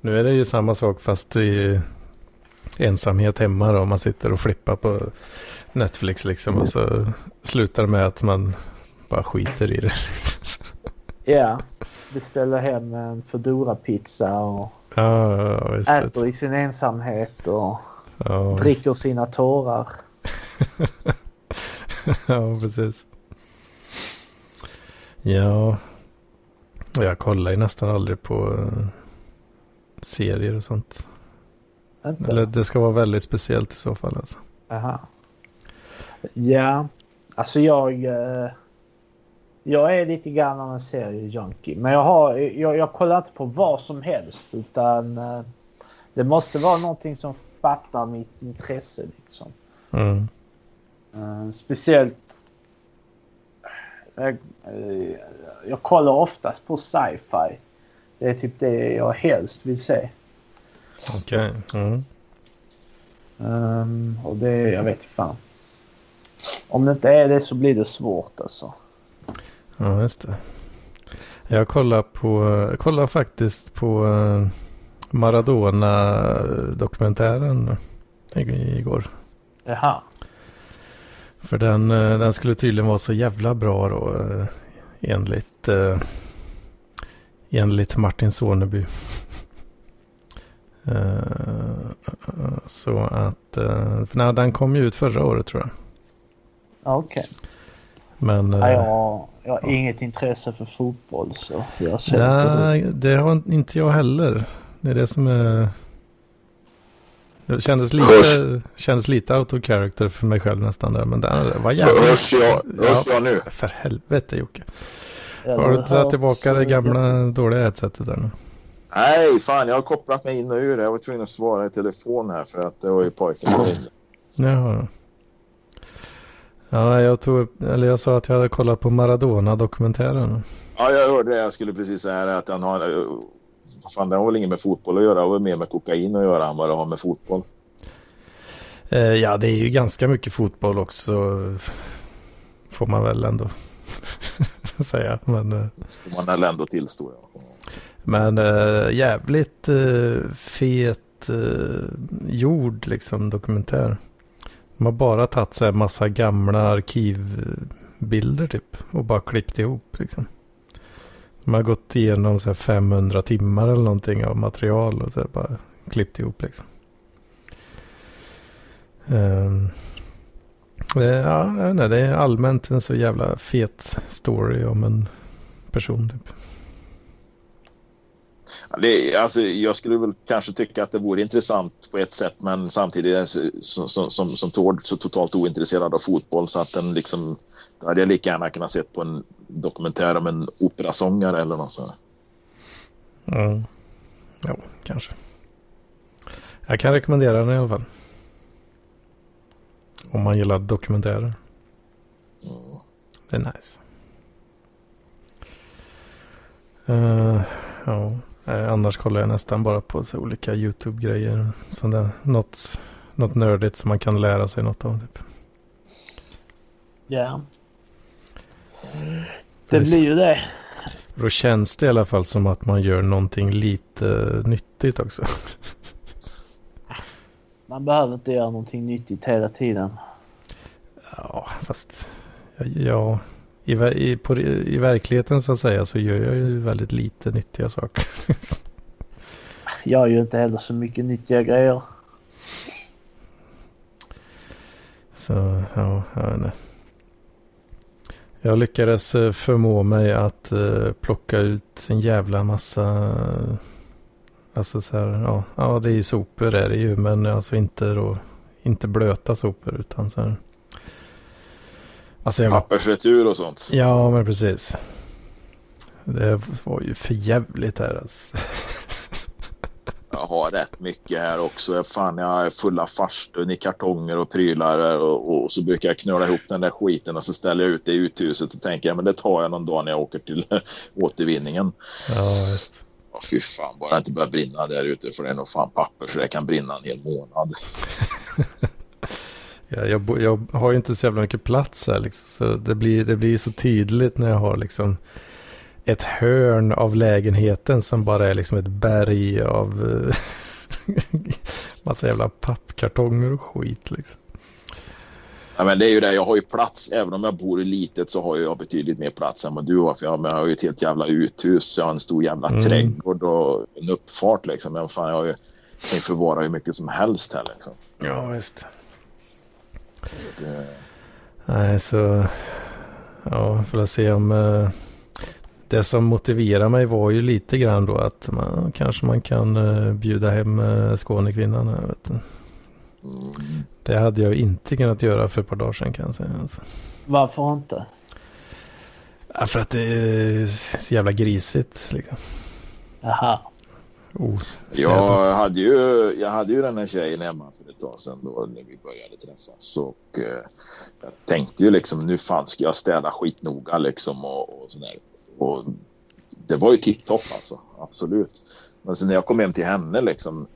Nu är det ju samma sak fast i ensamhet hemma då. Man sitter och flippar på Netflix liksom och så slutar det med att man bara skiter i det. ja. Beställer hem en Foodora-pizza och Ja, ja, visst. äter i sin ensamhet och Ja, visst. dricker sina tårar. ja, precis. Ja, jag kollar ju nästan aldrig på eh, serier och sånt. Inte? Eller det ska vara väldigt speciellt i så fall alltså. Aha. Ja, alltså jag... Eh, jag är lite grann av en seriejunkie. Men jag, har, jag, jag kollar inte på vad som helst utan eh, det måste vara någonting som fattar mitt intresse. Liksom. Mm. Eh, speciellt... Jag, jag kollar oftast på sci-fi. Det är typ det jag helst vill se. Okej. Mm. Ehm, och det, jag vet fan. Om det inte är det så blir det svårt alltså. Ja, just det. Jag kollar på, jag kollar faktiskt på eh, Maradona-dokumentären igår. Jaha. För den, eh, den skulle tydligen vara så jävla bra då eh, enligt, enligt Martin Soneby. Eh, Så att, eh, för nej, den kom ju ut förra året tror jag. Okej. Men Ja, eh, jag, jag har inget intresse för fotboll så jag ser inte det. nej, det har inte jag heller. Det är det som är... Det kändes lite, kändes lite out of character för mig själv nästan där. Men det var jävligt... Hörs jag, hörs jag nu? För helvete Jocke. Har du tagit tillbaka så- det gamla dåliga headsetet där nu? Nej, fan jag har kopplat mig in och ur. Jag var tvungen att svara i telefon här för att det var ju pojken ringde. Jaha. Ja, jag tog eller jag sa att jag hade kollat på Maradona-dokumentären. Ja, jag hörde det. Jag skulle precis säga att han har... Fan, det har väl inget med fotboll att göra. Det har mer med kokain att göra än vad det har med fotboll. Eh, ja, det är ju ganska mycket fotboll också. Får man väl ändå säga. Men, eh, Får man väl ändå tillstå. Ja men äh, jävligt äh, fet eh, äh, gjord liksom dokumentär. De har bara tagit så här massa gamla arkivbilder typ. Och bara klippt ihop liksom. De har gått igenom så här 500 timmar eller någonting av material och så här bara klippt ihop liksom. Um, det, ja, jag vet inte, det är allmänt en så jävla fet story om en person typ. Det, alltså, jag skulle väl kanske tycka att det vore intressant på ett sätt men samtidigt som, som, som, som Tord så totalt ointresserad av fotboll så att den liksom då hade jag lika gärna kunnat se på en dokumentär om en operasångare eller något sånt. Ja, ja kanske. Jag kan rekommendera den i alla fall. Om man gillar dokumentärer. Mm. Det är nice. Eh, ja, eh, annars kollar jag nästan bara på så olika YouTube-grejer. Något, något nördigt som man kan lära sig något av. Typ. Ja. Det blir ju det. Då känns det i alla fall som att man gör någonting lite nyttigt också. Man behöver inte göra någonting nyttigt hela tiden. Ja, fast ja, ja i, i, på, i verkligheten så att säga så gör jag ju väldigt lite nyttiga saker. Jag gör ju inte heller så mycket nyttiga grejer. så ja, jag vet inte. Jag lyckades eh, förmå mig att eh, plocka ut en jävla massa. Alltså så här, ja, ja det är ju sopor är det ju, men alltså inte då, inte blöta sopor utan så här. Alltså jag Pappersretur och sånt. Ja, men precis. Det var ju för jävligt här alltså. Jag har rätt mycket här också. Fan, jag är fulla farstun i kartonger och prylar och, och så brukar jag knöla ihop den där skiten och så ställer jag ut det i uthuset och tänker men det tar jag någon dag när jag åker till återvinningen. Ja, visst. Åh, fy fan, bara det inte börjar brinna där ute för det är nog fan papper så det kan brinna en hel månad. Ja, jag, bo- jag har ju inte så jävla mycket plats här liksom. Så det blir, det blir så tydligt när jag har liksom ett hörn av lägenheten som bara är liksom ett berg av eh, massa jävla pappkartonger och skit liksom. Ja, men det är ju det, jag har ju plats. Även om jag bor i litet så har jag betydligt mer plats än vad du har. För jag, jag har ju ett helt jävla uthus. Jag har en stor jävla Mm. trädgård och en uppfart liksom. Men fan, jag har ju, kan ju förvara hur mycket som helst här liksom. Ja, visst. Så eh, Nej, så ja, får se om eh, det som motiverar mig var ju lite grann då att man, kanske man kan eh, bjuda hem eh, Skånekvinnan. här, Vet du. mm, Det hade jag inte kunnat göra för ett par dagar sedan kan jag säga. Alltså. Varför inte? Ja, för att det är så jävla grisigt liksom. Jaha. Ostädat. Jag hade, ju, jag hade ju den här tjejen hemma för ett tag sedan då när vi började träffas. Och, eh, jag tänkte ju liksom nu fan ska jag städa skitnoga liksom och, och sådär. Och det var ju tipptopp alltså, absolut. Men sen när jag kom hem till henne liksom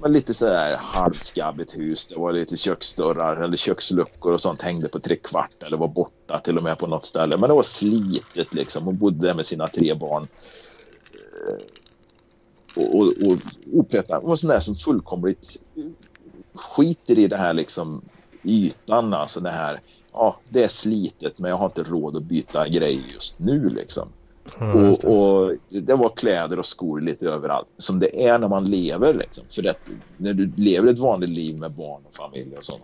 men lite sådär halvskabbigt hus. Det var lite köksdörrar eller köksluckor och sånt hängde på tre kvart eller var borta till och med på något ställe. Men det var slitet liksom. Hon bodde där med sina tre barn och, och, och opetad. Hon var sån där som fullkomligt skiter i det här liksom ytan, alltså det här. Ja, det är slitet men jag har inte råd att byta grejer just nu liksom. Ja, just det. och, och det var kläder och skor lite överallt. Som det är när man lever liksom. För det, när du lever ett vanligt liv med barn och familj och sånt.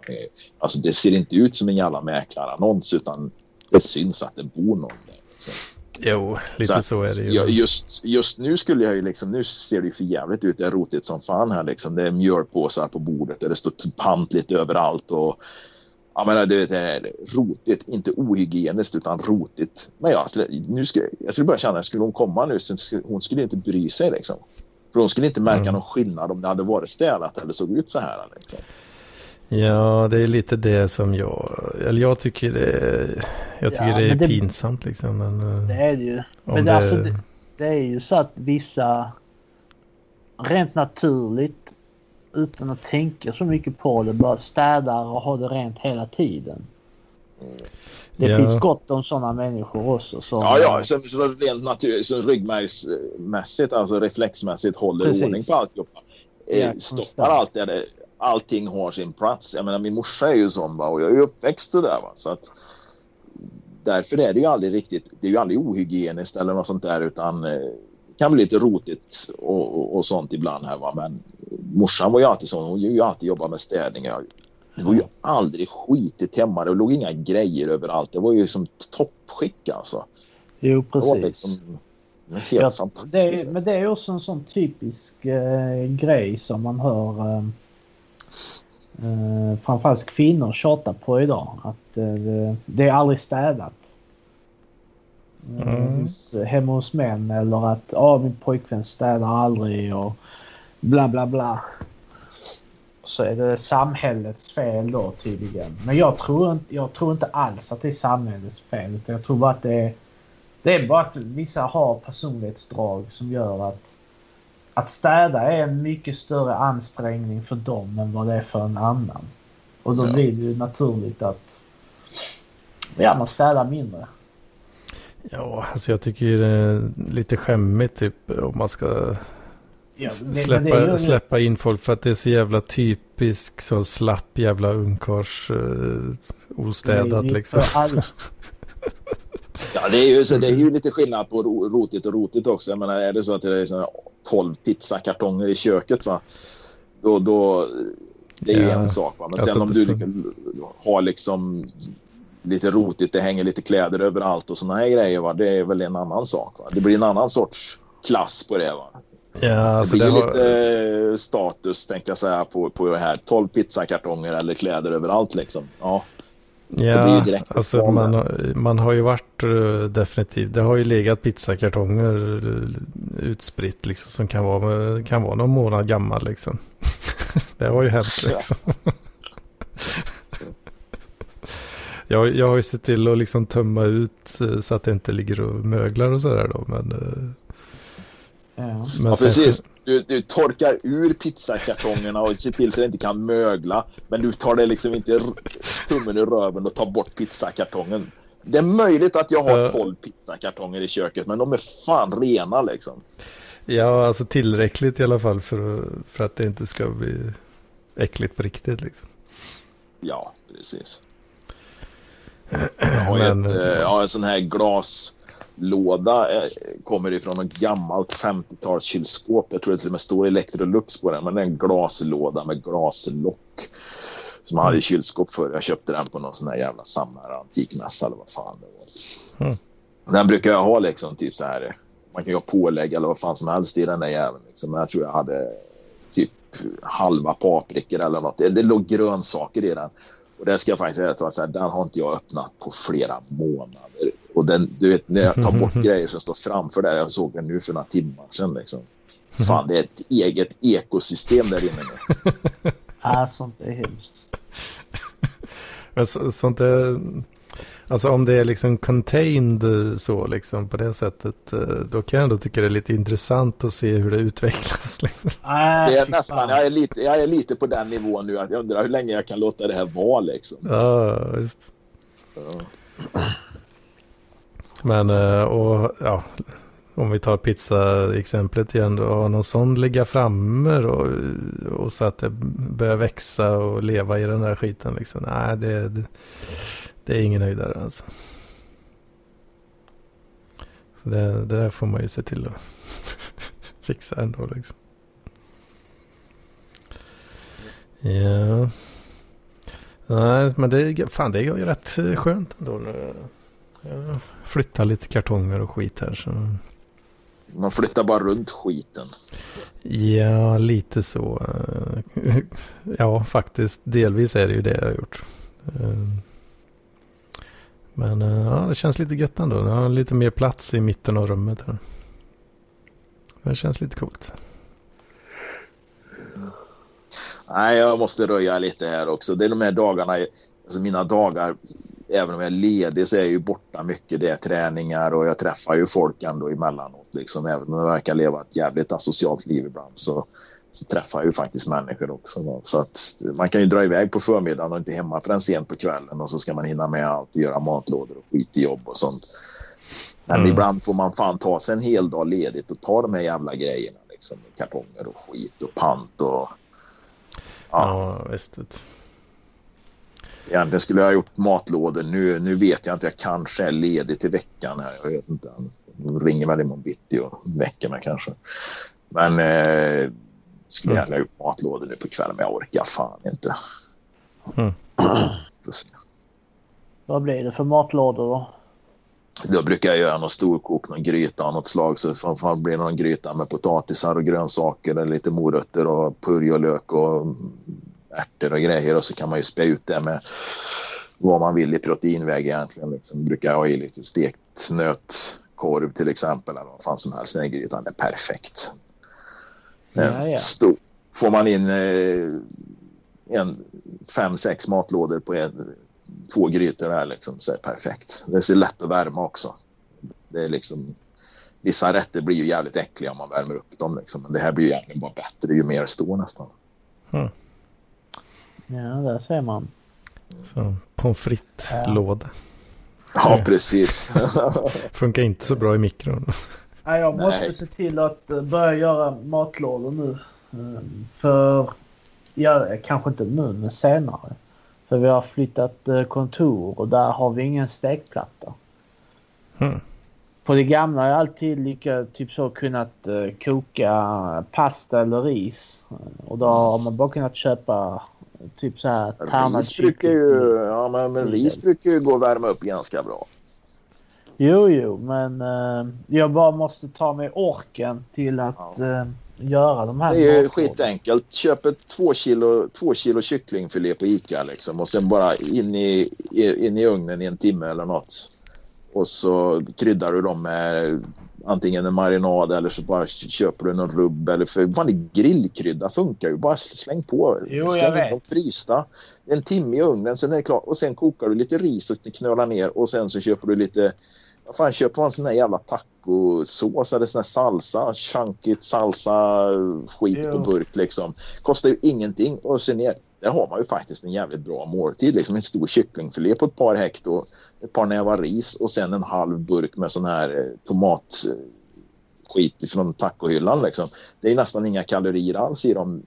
Alltså det ser inte ut som en jävla mäklarannons utan det syns att det bor någon där. Liksom. Jo, lite att så, är det ju. Just, just nu skulle jag ju liksom, nu ser det ju för jävligt ut. Det är rotigt som fan här liksom. Det är mjölpåsar på bordet och det står pant lite överallt och jag menar, det, är rotigt, inte ohygieniskt utan rotigt. Men jag, skulle- nu skulle, jag skulle börja känna, skulle hon komma nu så skulle, hon skulle inte bry sig liksom. För de skulle inte märka Mm. någon skillnad om det hade varit städat eller såg ut så här. Liksom. Ja, det är lite det som jag, eller jag tycker det är, jag tycker Ja, det är det- pinsamt liksom. Men, eh, Det är det ju. om Men det, det, alltså, det, det är ju så att vissa rent naturligt utan att tänka så mycket på det bara städar och har det rent hela tiden. Det Ja. finns gott om sådana människor också. Som, Ja, ja, så, så rent naturligt, så ryggmärgsmässigt, alltså reflexmässigt håller Precis. ordning på alltihopa. Ja, Eh, stoppar allt där det, allting har sin plats. Jag menar, min morsa är ju sån va, och jag är uppväxt där. Va, så att, därför är det ju aldrig riktigt, det är ju aldrig ohygieniskt eller något sånt där utan eh, det kan bli lite rotigt och, och, och sånt ibland här va. Men morsan var ju alltid sån, hon ju alltid jobbat med städning. Det var ju aldrig skitigt hemma, det låg inga grejer överallt. Det var ju som toppskick alltså. Jo, precis. liksom Ja, det är, men det är också en sån typisk eh, grej som man hör eh, eh, framförallt kvinnor tjata på idag. Att eh, det- är aldrig städat. Eh, Mm. hos, hemma hos män eller att ah, min pojkvän städar aldrig och bla bla bla. Så är det samhällets fel då tydligen. Men jag tror, inte- jag tror inte alls att det är samhällets fel. Utan jag tror bara att det är det är bara att vissa har personlighetsdrag som gör att att städa är en mycket större ansträngning för dem än vad det är för en annan. Och då Ja. blir det ju naturligt att ja, man städar mindre. ja, alltså jag tycker det är lite skämmigt typ om man ska Ja, det- men släppa, det släppa in folk för att det är så jävla typisk så slapp jävla ungkars uh, ostädat är ju liksom. alla- Ja, det är, ju, så det är ju lite skillnad på ro- rotigt och rotigt också. Jag menar, är det så att det är såna 12 pizzakartonger i köket, va? Då, då, det är ju Ja. en sak. Va? Men Alltså, sen om det- du liksom, har liksom lite rotigt, det hänger lite kläder överallt och såna här grejer, va? det är väl en annan sak. Va? Det blir en annan sorts klass på det. Va? Ja, alltså det det blir har, lite eh, status, tänkte jag säga, på, på det här. 12 pizzakartonger eller kläder överallt liksom. Ja, Ja, alltså man, man har ju varit eh, definitivt, det har ju legat pizzakartonger eh, utspritt liksom som kan vara, kan vara någon månad gammal liksom. det har ju hänt Ja. liksom. jag, jag har ju sett till att liksom tömma ut eh, så att det inte ligger och möglar och sådär då. Men, eh, ja. Ja, precis. Du, du torkar ur pizzakartongerna och ser till så det inte kan mögla. Men du tar det liksom inte tummen i röven och tar bort pizzakartongen. Det är möjligt att jag har Ja. 12 pizzakartonger i köket, men de är fan rena liksom. Ja, alltså tillräckligt i alla fall för, för att det inte ska bli äckligt på riktigt liksom. Ja, precis. Jag har ju Men- ett, eh, jag har en sån här glaslåda. Eh, Kommer ifrån ett gammalt 50-tals kylskåp. Jag tror det till och med står Electrolux på den. Men det är en glaslåda med glaslock. Som jag hade i kylskåp för. Jag köpte den på någon sån här jävla samlare antikmässa eller vad fan det var. Mm. Den brukar jag ha liksom typ så här. Man kan ju ha pålägg eller vad fan som helst i den där jäveln. Liksom. Jag tror jag hade typ halva paprikor eller något. Det, det låg grönsaker i den. Och det ska jag faktiskt säga att den har inte jag öppnat på flera månader. Och den, du vet när jag tar bort grejer som står framför där. Jag såg den nu för några timmar sedan liksom. Fan, det är ett eget ekosystem där inne nu. Ja, sånt är hemskt. Men så, sånt är, alltså om det är liksom contained eh, så liksom på det sättet, eh, då kan jag ändå tycka det är lite intressant att se hur det utvecklas. Liksom. Nej, Det är nästan, jag är, lite, jag är lite på den nivån nu att jag undrar hur länge jag kan låta det här vara liksom. Ja. Ja. Men, eh, och ja, om vi tar pizza-exemplet igen då, har någon sån ligga framme då, och så att det börjar växa och leva i den där skiten liksom. Nej, det, det, det är ingen höjdare alltså. Så det, det där får man ju se till att fixa ändå liksom. Ja. Nej, men det, är- fan det är ju rätt skönt ändå nu. Jag flyttar lite kartonger och skit här så. Man flyttar bara runt skiten. Ja, lite så. Ja, faktiskt. Delvis är det ju det jag har gjort. Eh, Men eh, ja, det känns lite gött ändå. Jag har lite mer plats i mitten av rummet här. Det känns lite coolt. Nej, jag måste röja lite här också. Det är de här dagarna, alltså mina dagar, även om jag är ledig så är jag ju borta mycket. Det är träningar och jag träffar ju folk ändå emellanåt. Liksom. Även om jag verkar leva ett jävligt asocialt liv ibland så, så träffar jag ju faktiskt människor också. Då. Så att man kan ju dra iväg på förmiddagen och inte hemma förrän sent på kvällen och så ska man hinna med allt, göra matlådor och skit i jobb och sånt. Men Mm. ibland får man fan ta sig en hel dag ledigt och ta de här jävla grejerna. Liksom, kartonger och skit och pant och... Ja, Ja, visst. Egentligen skulle jag ha gjort matlådor. Nu, nu vet jag inte. Jag kanske är ledig till veckan här. Jag vet inte. Han ringer väl imorgon bitti och väcker mig kanske. Men eh, skulle Mm. gärna ha gjort matlådor nu på kvällen. Men jag orkar fan inte. Mm. Vad blir det för matlådor då? Då brukar jag göra någon storkok, någon gryta av något slag. Så fan, fan blir det någon gryta med potatisar och grönsaker eller lite morötter och purjolök och ärtor och grejer. Och så kan man ju spä ut det med vad man vill i proteinväg egentligen. Liksom. Brukar jag ha i lite stekt nötkorv till exempel. Eller vad fan som helst. Den grytan är perfekt. Ja, Eh, ja. Stor. Får man in eh, en, fem, sex matlådor på en, två grytor där liksom, så är det perfekt. Det är så lätt att värma också. Det är liksom, vissa rätter blir ju jävligt äckliga om man värmer upp dem. Liksom. Men det här blir ju egentligen bara bättre ju mer det står nästan. Ja, där ser man. Så, pommes frites-låda. Ja, Mm. precis. Funkar inte så bra i mikron. Ja, jag måste Nej. se till att eh, börja göra matlådor nu. Mm, För, ja, kanske inte nu, men senare. För vi har flyttat eh, kontor och där har vi ingen stekplatta. Mm. På det gamla har jag alltid lika, typ så kunnat eh, koka pasta eller ris. Och då har man bara kunnat köpa typ så här tärnad ris brukar kyckling. ju, ja, men, men ris brukar ju gå att värma upp ganska bra. Jo, jo, men eh, jag bara måste ta mig orken till att eh, göra de här Det är ju skitenkelt. Köp ett två kilo, två kilo kycklingfilé på Ica liksom, och sen bara in i, in i ugnen i en timme eller något. Och så kryddar du dem med antingen en marinad eller så bara köper du någon rubb. Eller för vanlig grillkrydda funkar ju. Bara släng på. Jo, jag släng vet. dem frysta. En timme i ugnen, sen är det klart. Och sen kokar du lite ris och knölar ner och sen så köper du lite vad fan, köper man sån här jävla tacosås eller sån här salsa, chunkigt salsa skit på burk liksom. Kostar ju ingenting och sen är, där har man ju faktiskt en jävligt bra måltid. Liksom en stor kycklingfilé på ett par hekto, ett par nävar ris och sen en halv burk med sån här eh, tomat skit från tacohyllan liksom. Det är nästan inga kalorier alls i dem.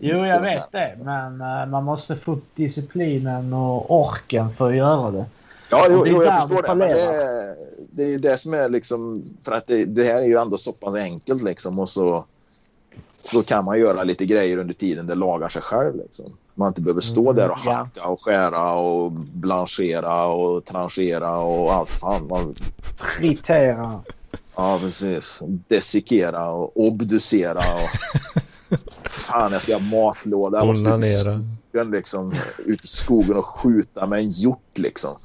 Jo, jag vet det. Men eh, man måste få upp disciplinen och orken för att göra det. Ja, jo, jo jag förstår det. Men det, är- det är ju det som är liksom, för att det, det här är ju ändå så pass enkelt liksom och så då kan man göra lite grejer under tiden det lagar sig själv liksom. Man inte behöver stå Mm, där och ja. hacka och skära och blanchera och tranchera och allt fan. Man, Fritera. ja, precis. Desikera och obducera och fan jag ska göra matlåda. Jag måste ut i Onanera. skogen liksom, ut i skogen och skjuta med en hjort liksom.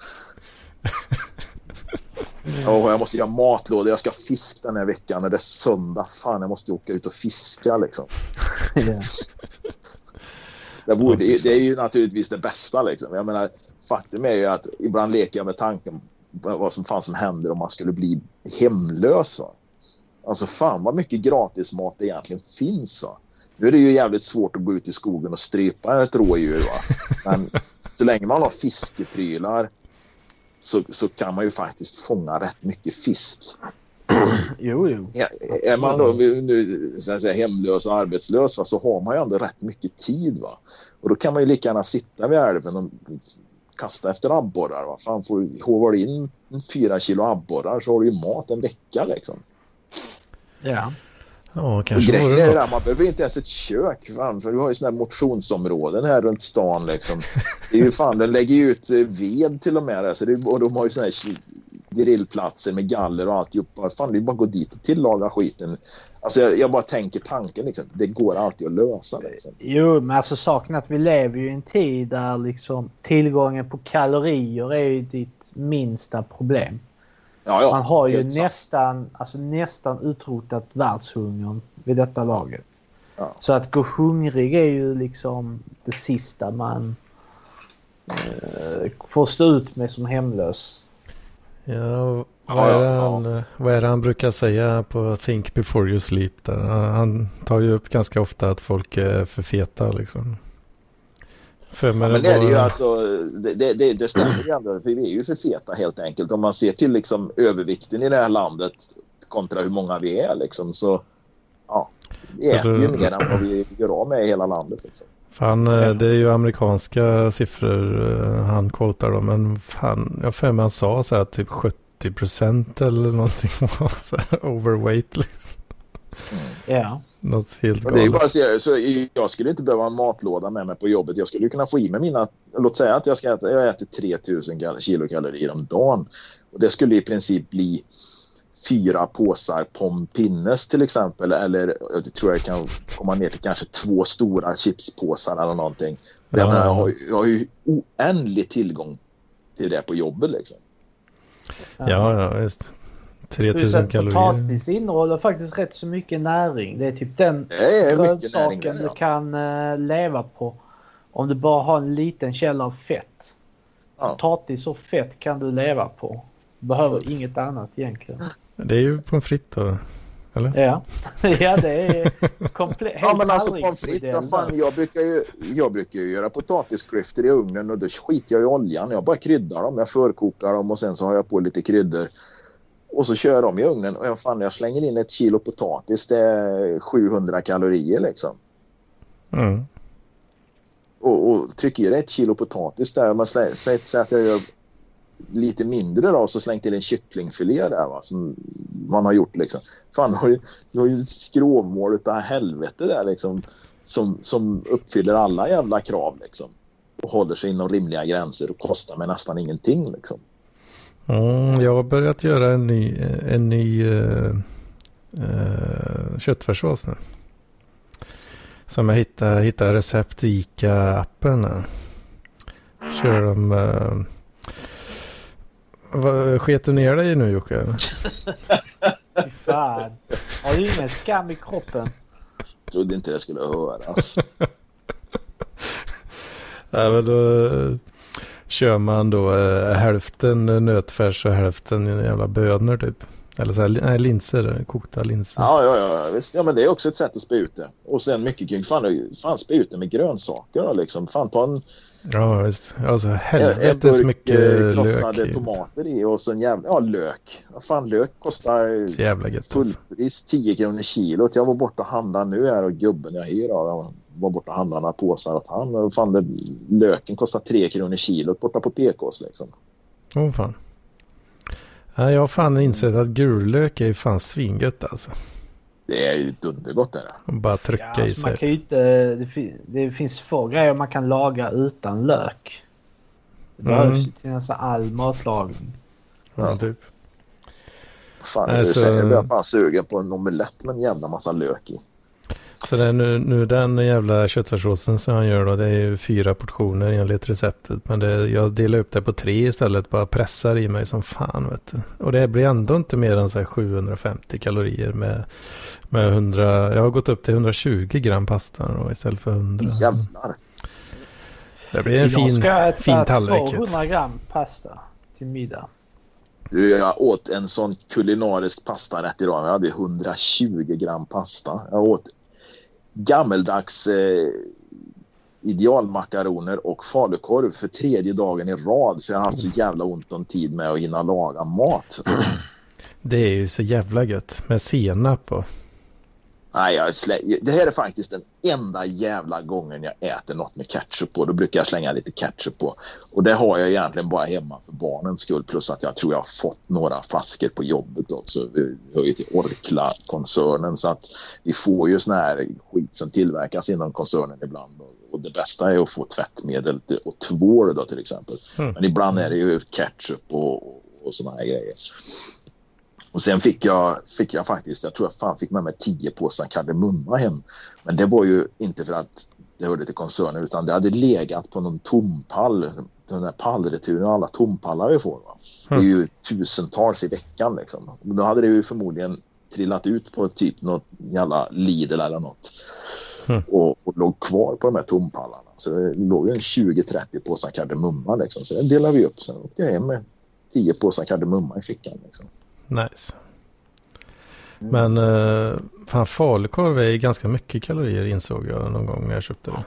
Åh, jag måste göra matlådor. Jag ska ha fisk den här veckan. när Det är söndag. Fan, jag måste åka ut och fiska liksom. Ja. Det, vore, det, är- det är ju naturligtvis det bästa liksom. Jag menar, faktum är ju att ibland leker jag med tanken på vad som fan som händer om man skulle bli hemlös. Va? Alltså fan vad mycket gratismat det egentligen finns. Va? Nu är det ju jävligt svårt att gå ut i skogen och strypa ett rådjur. Va? Men så länge man har fiskeprylar så, så kan man ju faktiskt fånga rätt mycket fisk. Jo, jo. Ja, är man då nu så säga, hemlös och arbetslös va, så har man ju ändå rätt mycket tid. Va? Och då kan man ju lika gärna sitta vid älven och kasta efter abborrar. Va? Fan, får håvar du in fyra kilo abborrar så har du ju mat en vecka. Liksom. Ja. Ja, kanske grejen är där, man behöver inte ens ett kök. Fan, för vi har ju sådana här motionsområden här runt stan. Liksom. Det är ju fan, den lägger ju ut eh, ved till och med. Där, så det och de har ju sådana här grillplatser med galler och alltihopa. Fan, det är bara att gå dit och tillaga skiten. Alltså jag, jag bara tänker tanken liksom. Det går alltid att lösa liksom. Jo, men alltså saken att vi lever ju i en tid där liksom tillgången på kalorier är ju ditt minsta problem. Ja, ja. Man har ju helt sant. nästan, alltså nästan utrotat världshungern vid detta laget. Ja. Så att gå hungrig är ju liksom det sista man eh, får stå ut med som hemlös. Ja, vad är, det han, vad är det han brukar säga på Think before you sleep? Där? Han han tar ju upp ganska ofta att folk är för feta liksom. För Ja, men det är det ju alltså, det, det, det, det stämmer ju ändå, för vi är ju för feta helt enkelt. Om man ser till liksom övervikten i det här landet kontra hur många vi är liksom så ja, vi Jag äter tror- ju mer än vad vi gör av med i hela landet. Liksom. Fan, eh, det är ju amerikanska siffror eh, han quotar dem. Men fan, jag för mig han sa så här typ 70 procent eller någonting var så här overweight liksom. Ja. Något helt Men det är galet. bara säga, så jag skulle inte behöva en matlåda med mig på jobbet. Jag skulle kunna få i mig mina, låt säga att jag, ska äta, jag äter 3000 kal- kilokalorier om dagen. Och det skulle i princip bli fyra påsar pommes pinnes till exempel. Eller jag tror jag kan komma ner till kanske två stora chipspåsar eller någonting. Ja. Jag, menar, jag, har, ju- jag har ju oändlig tillgång till det på jobbet liksom. Ja, ja, visst. Plus 3000 att kalorier. potatis innehåller faktiskt rätt så mycket näring. Det är typ den är näring grönsaken du ja. kan eh, leva på. Om du bara har en liten källa av fett. Ja. Potatis och fett kan du leva på. Behöver inget annat egentligen. Det är ju pommes frites då. Eller? Ja, ja det är komplett. Ja men alltså pommes frites, fan, jag brukar ju jag brukar ju göra potatisklyftor i ugnen och då skiter jag i oljan. Jag bara kryddar dem, jag förkokar dem och sen så har jag på lite kryddor. Och så kör dem i ugnen och jag, fan, jag slänger in ett kilo potatis, det är 700 kalorier liksom. Mm. Och, och trycker i det ett kilo potatis där, man slä, säg, säg att jag gör lite mindre då så slängt till en kycklingfilé där va, som man har gjort liksom. Fan, du har ju, du har ju ett skrovmål utav helvete där liksom som, som uppfyller alla jävla krav liksom. Och håller sig inom rimliga gränser och kostar mig nästan ingenting liksom. Mm, jag har börjat göra en ny, en ny uh, uh, köttfärssås nu. Som jag hittade, hittade recept i Ica-appen. Kör de... Uh, vad, sket du ner dig nu Jocke? Fan. Har du ingen skam i kroppen? Trodde inte det skulle höras. Ja, men då eh, kör man då eh, hälften nötfärs och hälften jävla bönor typ. Eller så här, nej, linser, kokta linser. Ja, ja, ja, visst. Ja, men det är också ett sätt att spä ut det. Och sen mycket kring, fan, fan spä ut det med grönsaker då liksom. Fan ta en Ja, visst. Alltså helvetes mycket eh, krossade lök i. tomater i och så en jävla, ja lök. Vad fan lök kostar Så jävla gött alltså. fullpris 10 kronor kilot. Jag var borta och handlade nu här och gubben jag hyr av var borta och handlade några påsar åt han. Fan det, löken kostar 3 kronor kilot borta på PKs liksom. Åh oh, fan. Ja, jag har fan insett att gurlök är ju fan svingött alltså. Det är ju dundergott det där. Och bara Ja, trycka i alltså man sig. kan ju inte, det, fin, det finns få grejer man kan laga utan lök. Det Mm. behövs ju till nästan all matlagning. Ja, typ. Fan, Alltså- jag blir fan sugen på en omelett med en jävla massa lök i. Så det är nu, nu den jävla köttfärssåsen som han gör då, det är ju fyra portioner enligt receptet. Men det, jag delar upp det på tre istället, bara pressar i mig som fan vet du. Och det blir ändå inte mer än så här 750 kalorier med, med 100, jag har gått upp till 120 gram pasta då istället för 100. Jävlar. Det blir en jag fin, ska äta fin tallrik. 200 gram pasta till middag. Du, jag åt en sån kulinarisk pastarätt idag. Jag hade 120 gram pasta. Jag åt gammeldags eh, idealmakaroner och falukorv för tredje dagen i rad. För jag har haft så jävla ont om tid med att hinna laga mat. Det är ju så jävla gött med senap och. Nej, jag slä- det här är faktiskt den enda jävla gången jag äter något med ketchup på. Då brukar jag slänga lite ketchup på. Och det har jag egentligen bara hemma för barnens skull. Plus att jag tror jag har fått några flaskor på jobbet också. Vi hör ju till Orkla-koncernen. Så att vi får ju sån här skit som tillverkas inom koncernen ibland. Och det bästa är att få tvättmedel och tvål då till exempel. Mm. Men ibland är det ju ketchup och, och, såna här grejer. Och sen fick jag, fick jag faktiskt, jag tror jag fan fick med mig tio påsar kardemumma hem. Men det var ju inte för att det hörde till koncernen utan det hade legat på någon tompall. Den där pallreturen och alla tompallar vi får. Va? Det är ju tusentals i veckan liksom. Då hade det ju förmodligen trillat ut på typ något jävla Lidl eller något. Mm. Och, och låg kvar på de här tompallarna. Så det låg en 20-30 påsar kardemumma liksom. Så den delade vi upp. Sen åkte jag hem med 10 påsar kardemumma i fickan liksom. Nice. Mm. Men uh, fan falukorv är ganska mycket kalorier insåg jag någon gång när jag köpte det.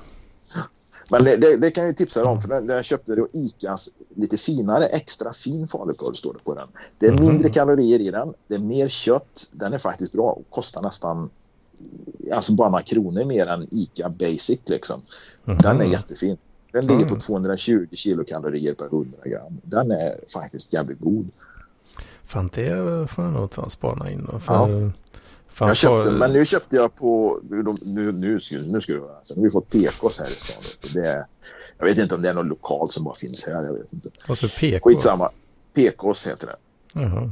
Men det, det, det kan jag ju tipsa dig om för när när jag köpte då Icas lite finare extra fin falukorv står det på den. Det är Mhm. mindre kalorier i den. Det är mer kött. Den är faktiskt bra och kostar nästan alltså bara några kronor mer än Ica Basic liksom. Den är jättefin. Den ligger på Mm. 220 kilokalorier per 100 gram. Den är faktiskt jävligt god. Fan det får jag nog ta och spana in. För, Ja. Jag köpte, fal- men nu köpte jag på... Nu, nu, nu, nu ska du. Alltså, nu har vi fått PKs här i stan. Det är, jag vet inte om det är någon lokal som bara finns här. Jag vet inte. Och så PK. Skitsamma. PKs heter det. Jaha.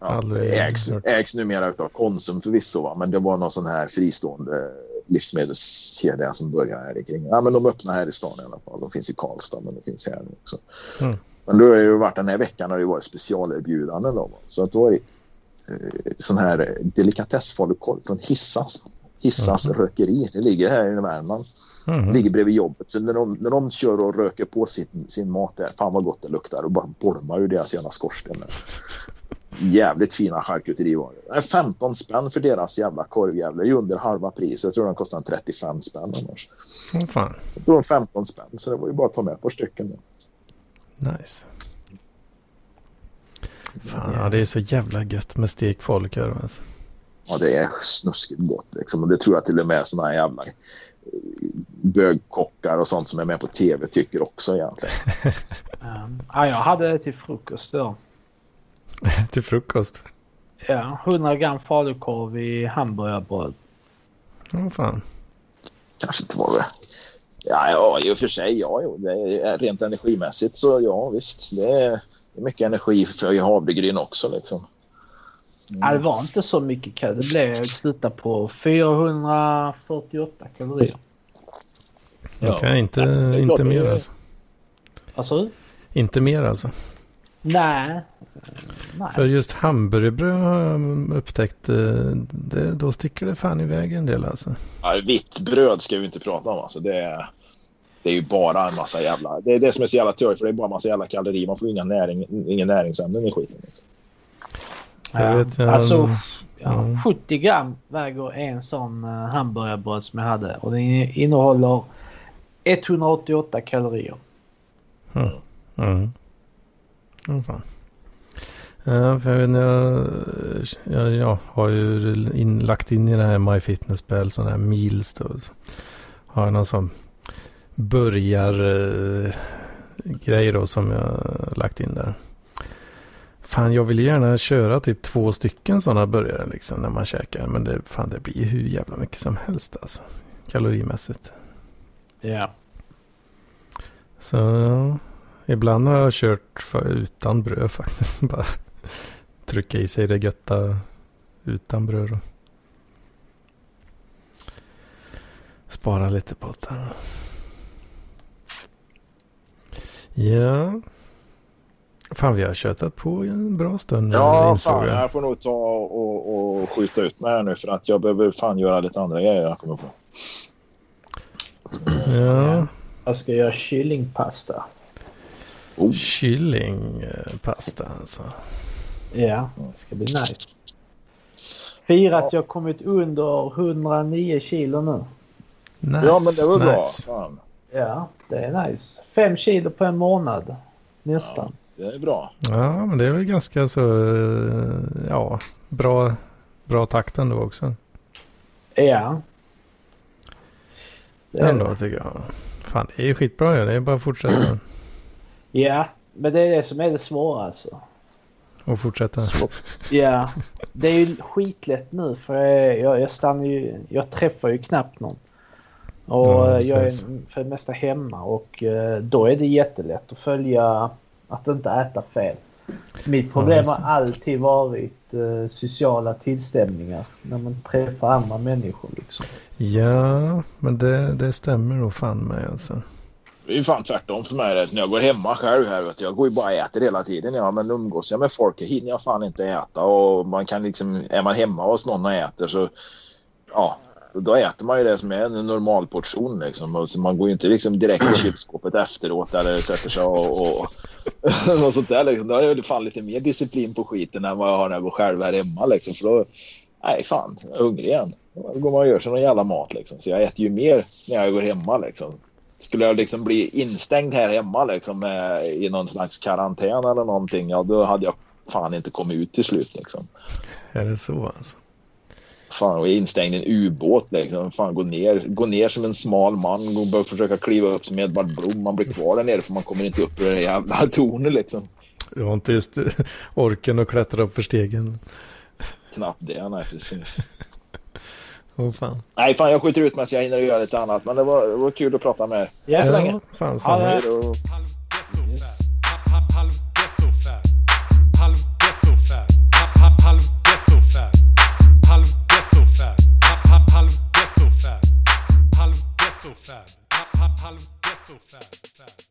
Ja, det ägs, ägs numera av Konsum förvisso, va? men det var någon sån här fristående livsmedelskedja som började här i kring. Ja, men de öppnar här i stan i alla fall. De finns i Karlstad, men de finns här nu också. Mm. Men då har det ju varit den här veckan har det varit specialerbjudanden. Då, så att då är det eh, sån här delikatessfalukorv från Hissas. Hissas Mhm. rökeri. Det ligger här i Värmland. Mhm. Ligger bredvid jobbet. Så när de, när de kör och röker på sin, sin mat där, fan vad gott det luktar. Och bara bolmar ur deras jävla skorsten. där. Jävligt fina charkuterivaror. Det är 15 spänn för deras jävla korvjävlar. Det är under halva pris. Jag tror den kostar en 35 spänn annars. Åh, fan. Då är det 15 spänn. Så det var ju bara att ta med par stycken. Då. Nice. Fan, ja, det är så jävla gött med stekt falukorv. Alltså. Ja, det är snuskigt gott liksom. Och det tror jag till och med såna här jävla eh, bögkockar och sånt som är med på tv tycker också egentligen. Um, ja, jag hade det till frukost då. Till frukost. Ja, 100 gram falukorv i hamburgerbröd. Åh fan. Kanske inte var det. Ja, ja, i och för sig. Ja, jo, det är rent energimässigt så ja, visst. Det är, det är mycket energi för havregryn också liksom. Ja, det var inte så mycket kalorier. Det blev sluta på 448 kalorier. Jag kan inte, Ja, inte mer det är- alltså. Alltså? Inte mer alltså. Nej. För Nej. just hamburgerbröd har jag upptäckt. eh, Det, då sticker det fan iväg en del alltså. Ja, vitt bröd ska vi inte prata om. Alltså. Det, är, det är ju bara en massa jävla... Det är det som är så jävla törligt för det är bara en massa jävla kalorier. Man får inga, näring, inga näringsämnen i skiten. Liksom. Jag Ja, vet, jag- alltså, ja, Mm. 70 gram väger en sån uh, hamburgerbröd som jag hade. Och den innehåller 188 kalorier. Mm. Mm. Åh, fan. Ja, för jag, vet, jag, jag, jag har ju in, lagt in i det här MyFitnessPal sådana här meals då. Så har jag någon sån börjar eh, då som jag lagt in där. Fan, jag vill gärna köra typ två stycken sådana burgare liksom när man käkar. Men det, fan, det blir hur jävla mycket som helst alltså. Kalorimässigt. Ja. Så ja, ibland har jag kört för, utan bröd faktiskt. Bara trycka i sig det götta utan bröd. Spara lite på det. Ja. Fan vi har köttat på en bra stund Ja, fan. jag. Jag får nog ta och, och skjuta ut mig här nu för att jag behöver fan göra lite andra grejer jag kommer på. Ja, Jag ska göra kyllingpasta. Oh. kyllingpasta alltså. Ja, det ska bli nice. Fira att jag kommit under 109 kilo nu. Nice, Ja, men det var bra. nice. Fan. Ja, det är nice. Fem kilo på en månad. Nästan. Det är bra. Ja, men det är väl ganska så, eh, ja, bra, bra takt ändå också. Ja. Det Ändå det. tycker jag. Fan, det är ju skitbra ju. Det är bara att fortsätta. Ja, men det är det som är det svåra alltså. Och fortsätta. Ja, det är ju skitlätt nu för jag, jag, jag stannar ju, jag träffar ju knappt någon. Och Ja, jag är för det mesta hemma och eh, då är det jättelätt att följa att inte äta fel. Mitt problem just har alltid varit eh, sociala tillställningar när man träffar andra människor liksom. Ja, men det, det stämmer nog fan med alltså. Det är ju fan tvärtom för mig. När jag går hemma själv här, vet du, jag går ju bara och äter hela tiden. Ja, men umgås jag med folk hinner jag fan inte äta. Och man kan liksom, är man hemma hos någon och äter så, ja, då äter man ju det som är en normal portion liksom. Och så man går ju inte liksom direkt till kylskåpet efteråt eller sätter sig och, och, och sånt där liksom. Då har jag fan lite mer disciplin på skiten än vad jag har när jag går själv här hemma liksom. För då, nej fan, jag är hungrig igen. Då går man och gör sig någon jävla mat liksom. Så jag äter ju mer när jag går hemma liksom. Skulle jag liksom bli instängd här hemma liksom med, i någon slags karantän eller någonting, ja då hade jag fan inte kommit ut till slut liksom. Är det så alltså? Fan, och instängd i en ubåt liksom. Fan, gå ner, gå ner som en smal man och börja försöka kliva upp som Edvard Blom. Man blir kvar där nere för man kommer inte upp i det jävla tornet liksom. Du har inte just orken att klättra upp för stegen. Knappt det, nej precis. Åh fan. Nej, fan jag skjuter ut mig så jag hinner göra lite annat. Men det var, det var kul att prata med er. Ja, så länge. Ja, fan Ja, Hej då. Halv ghetto fab. Halv ghetto fab.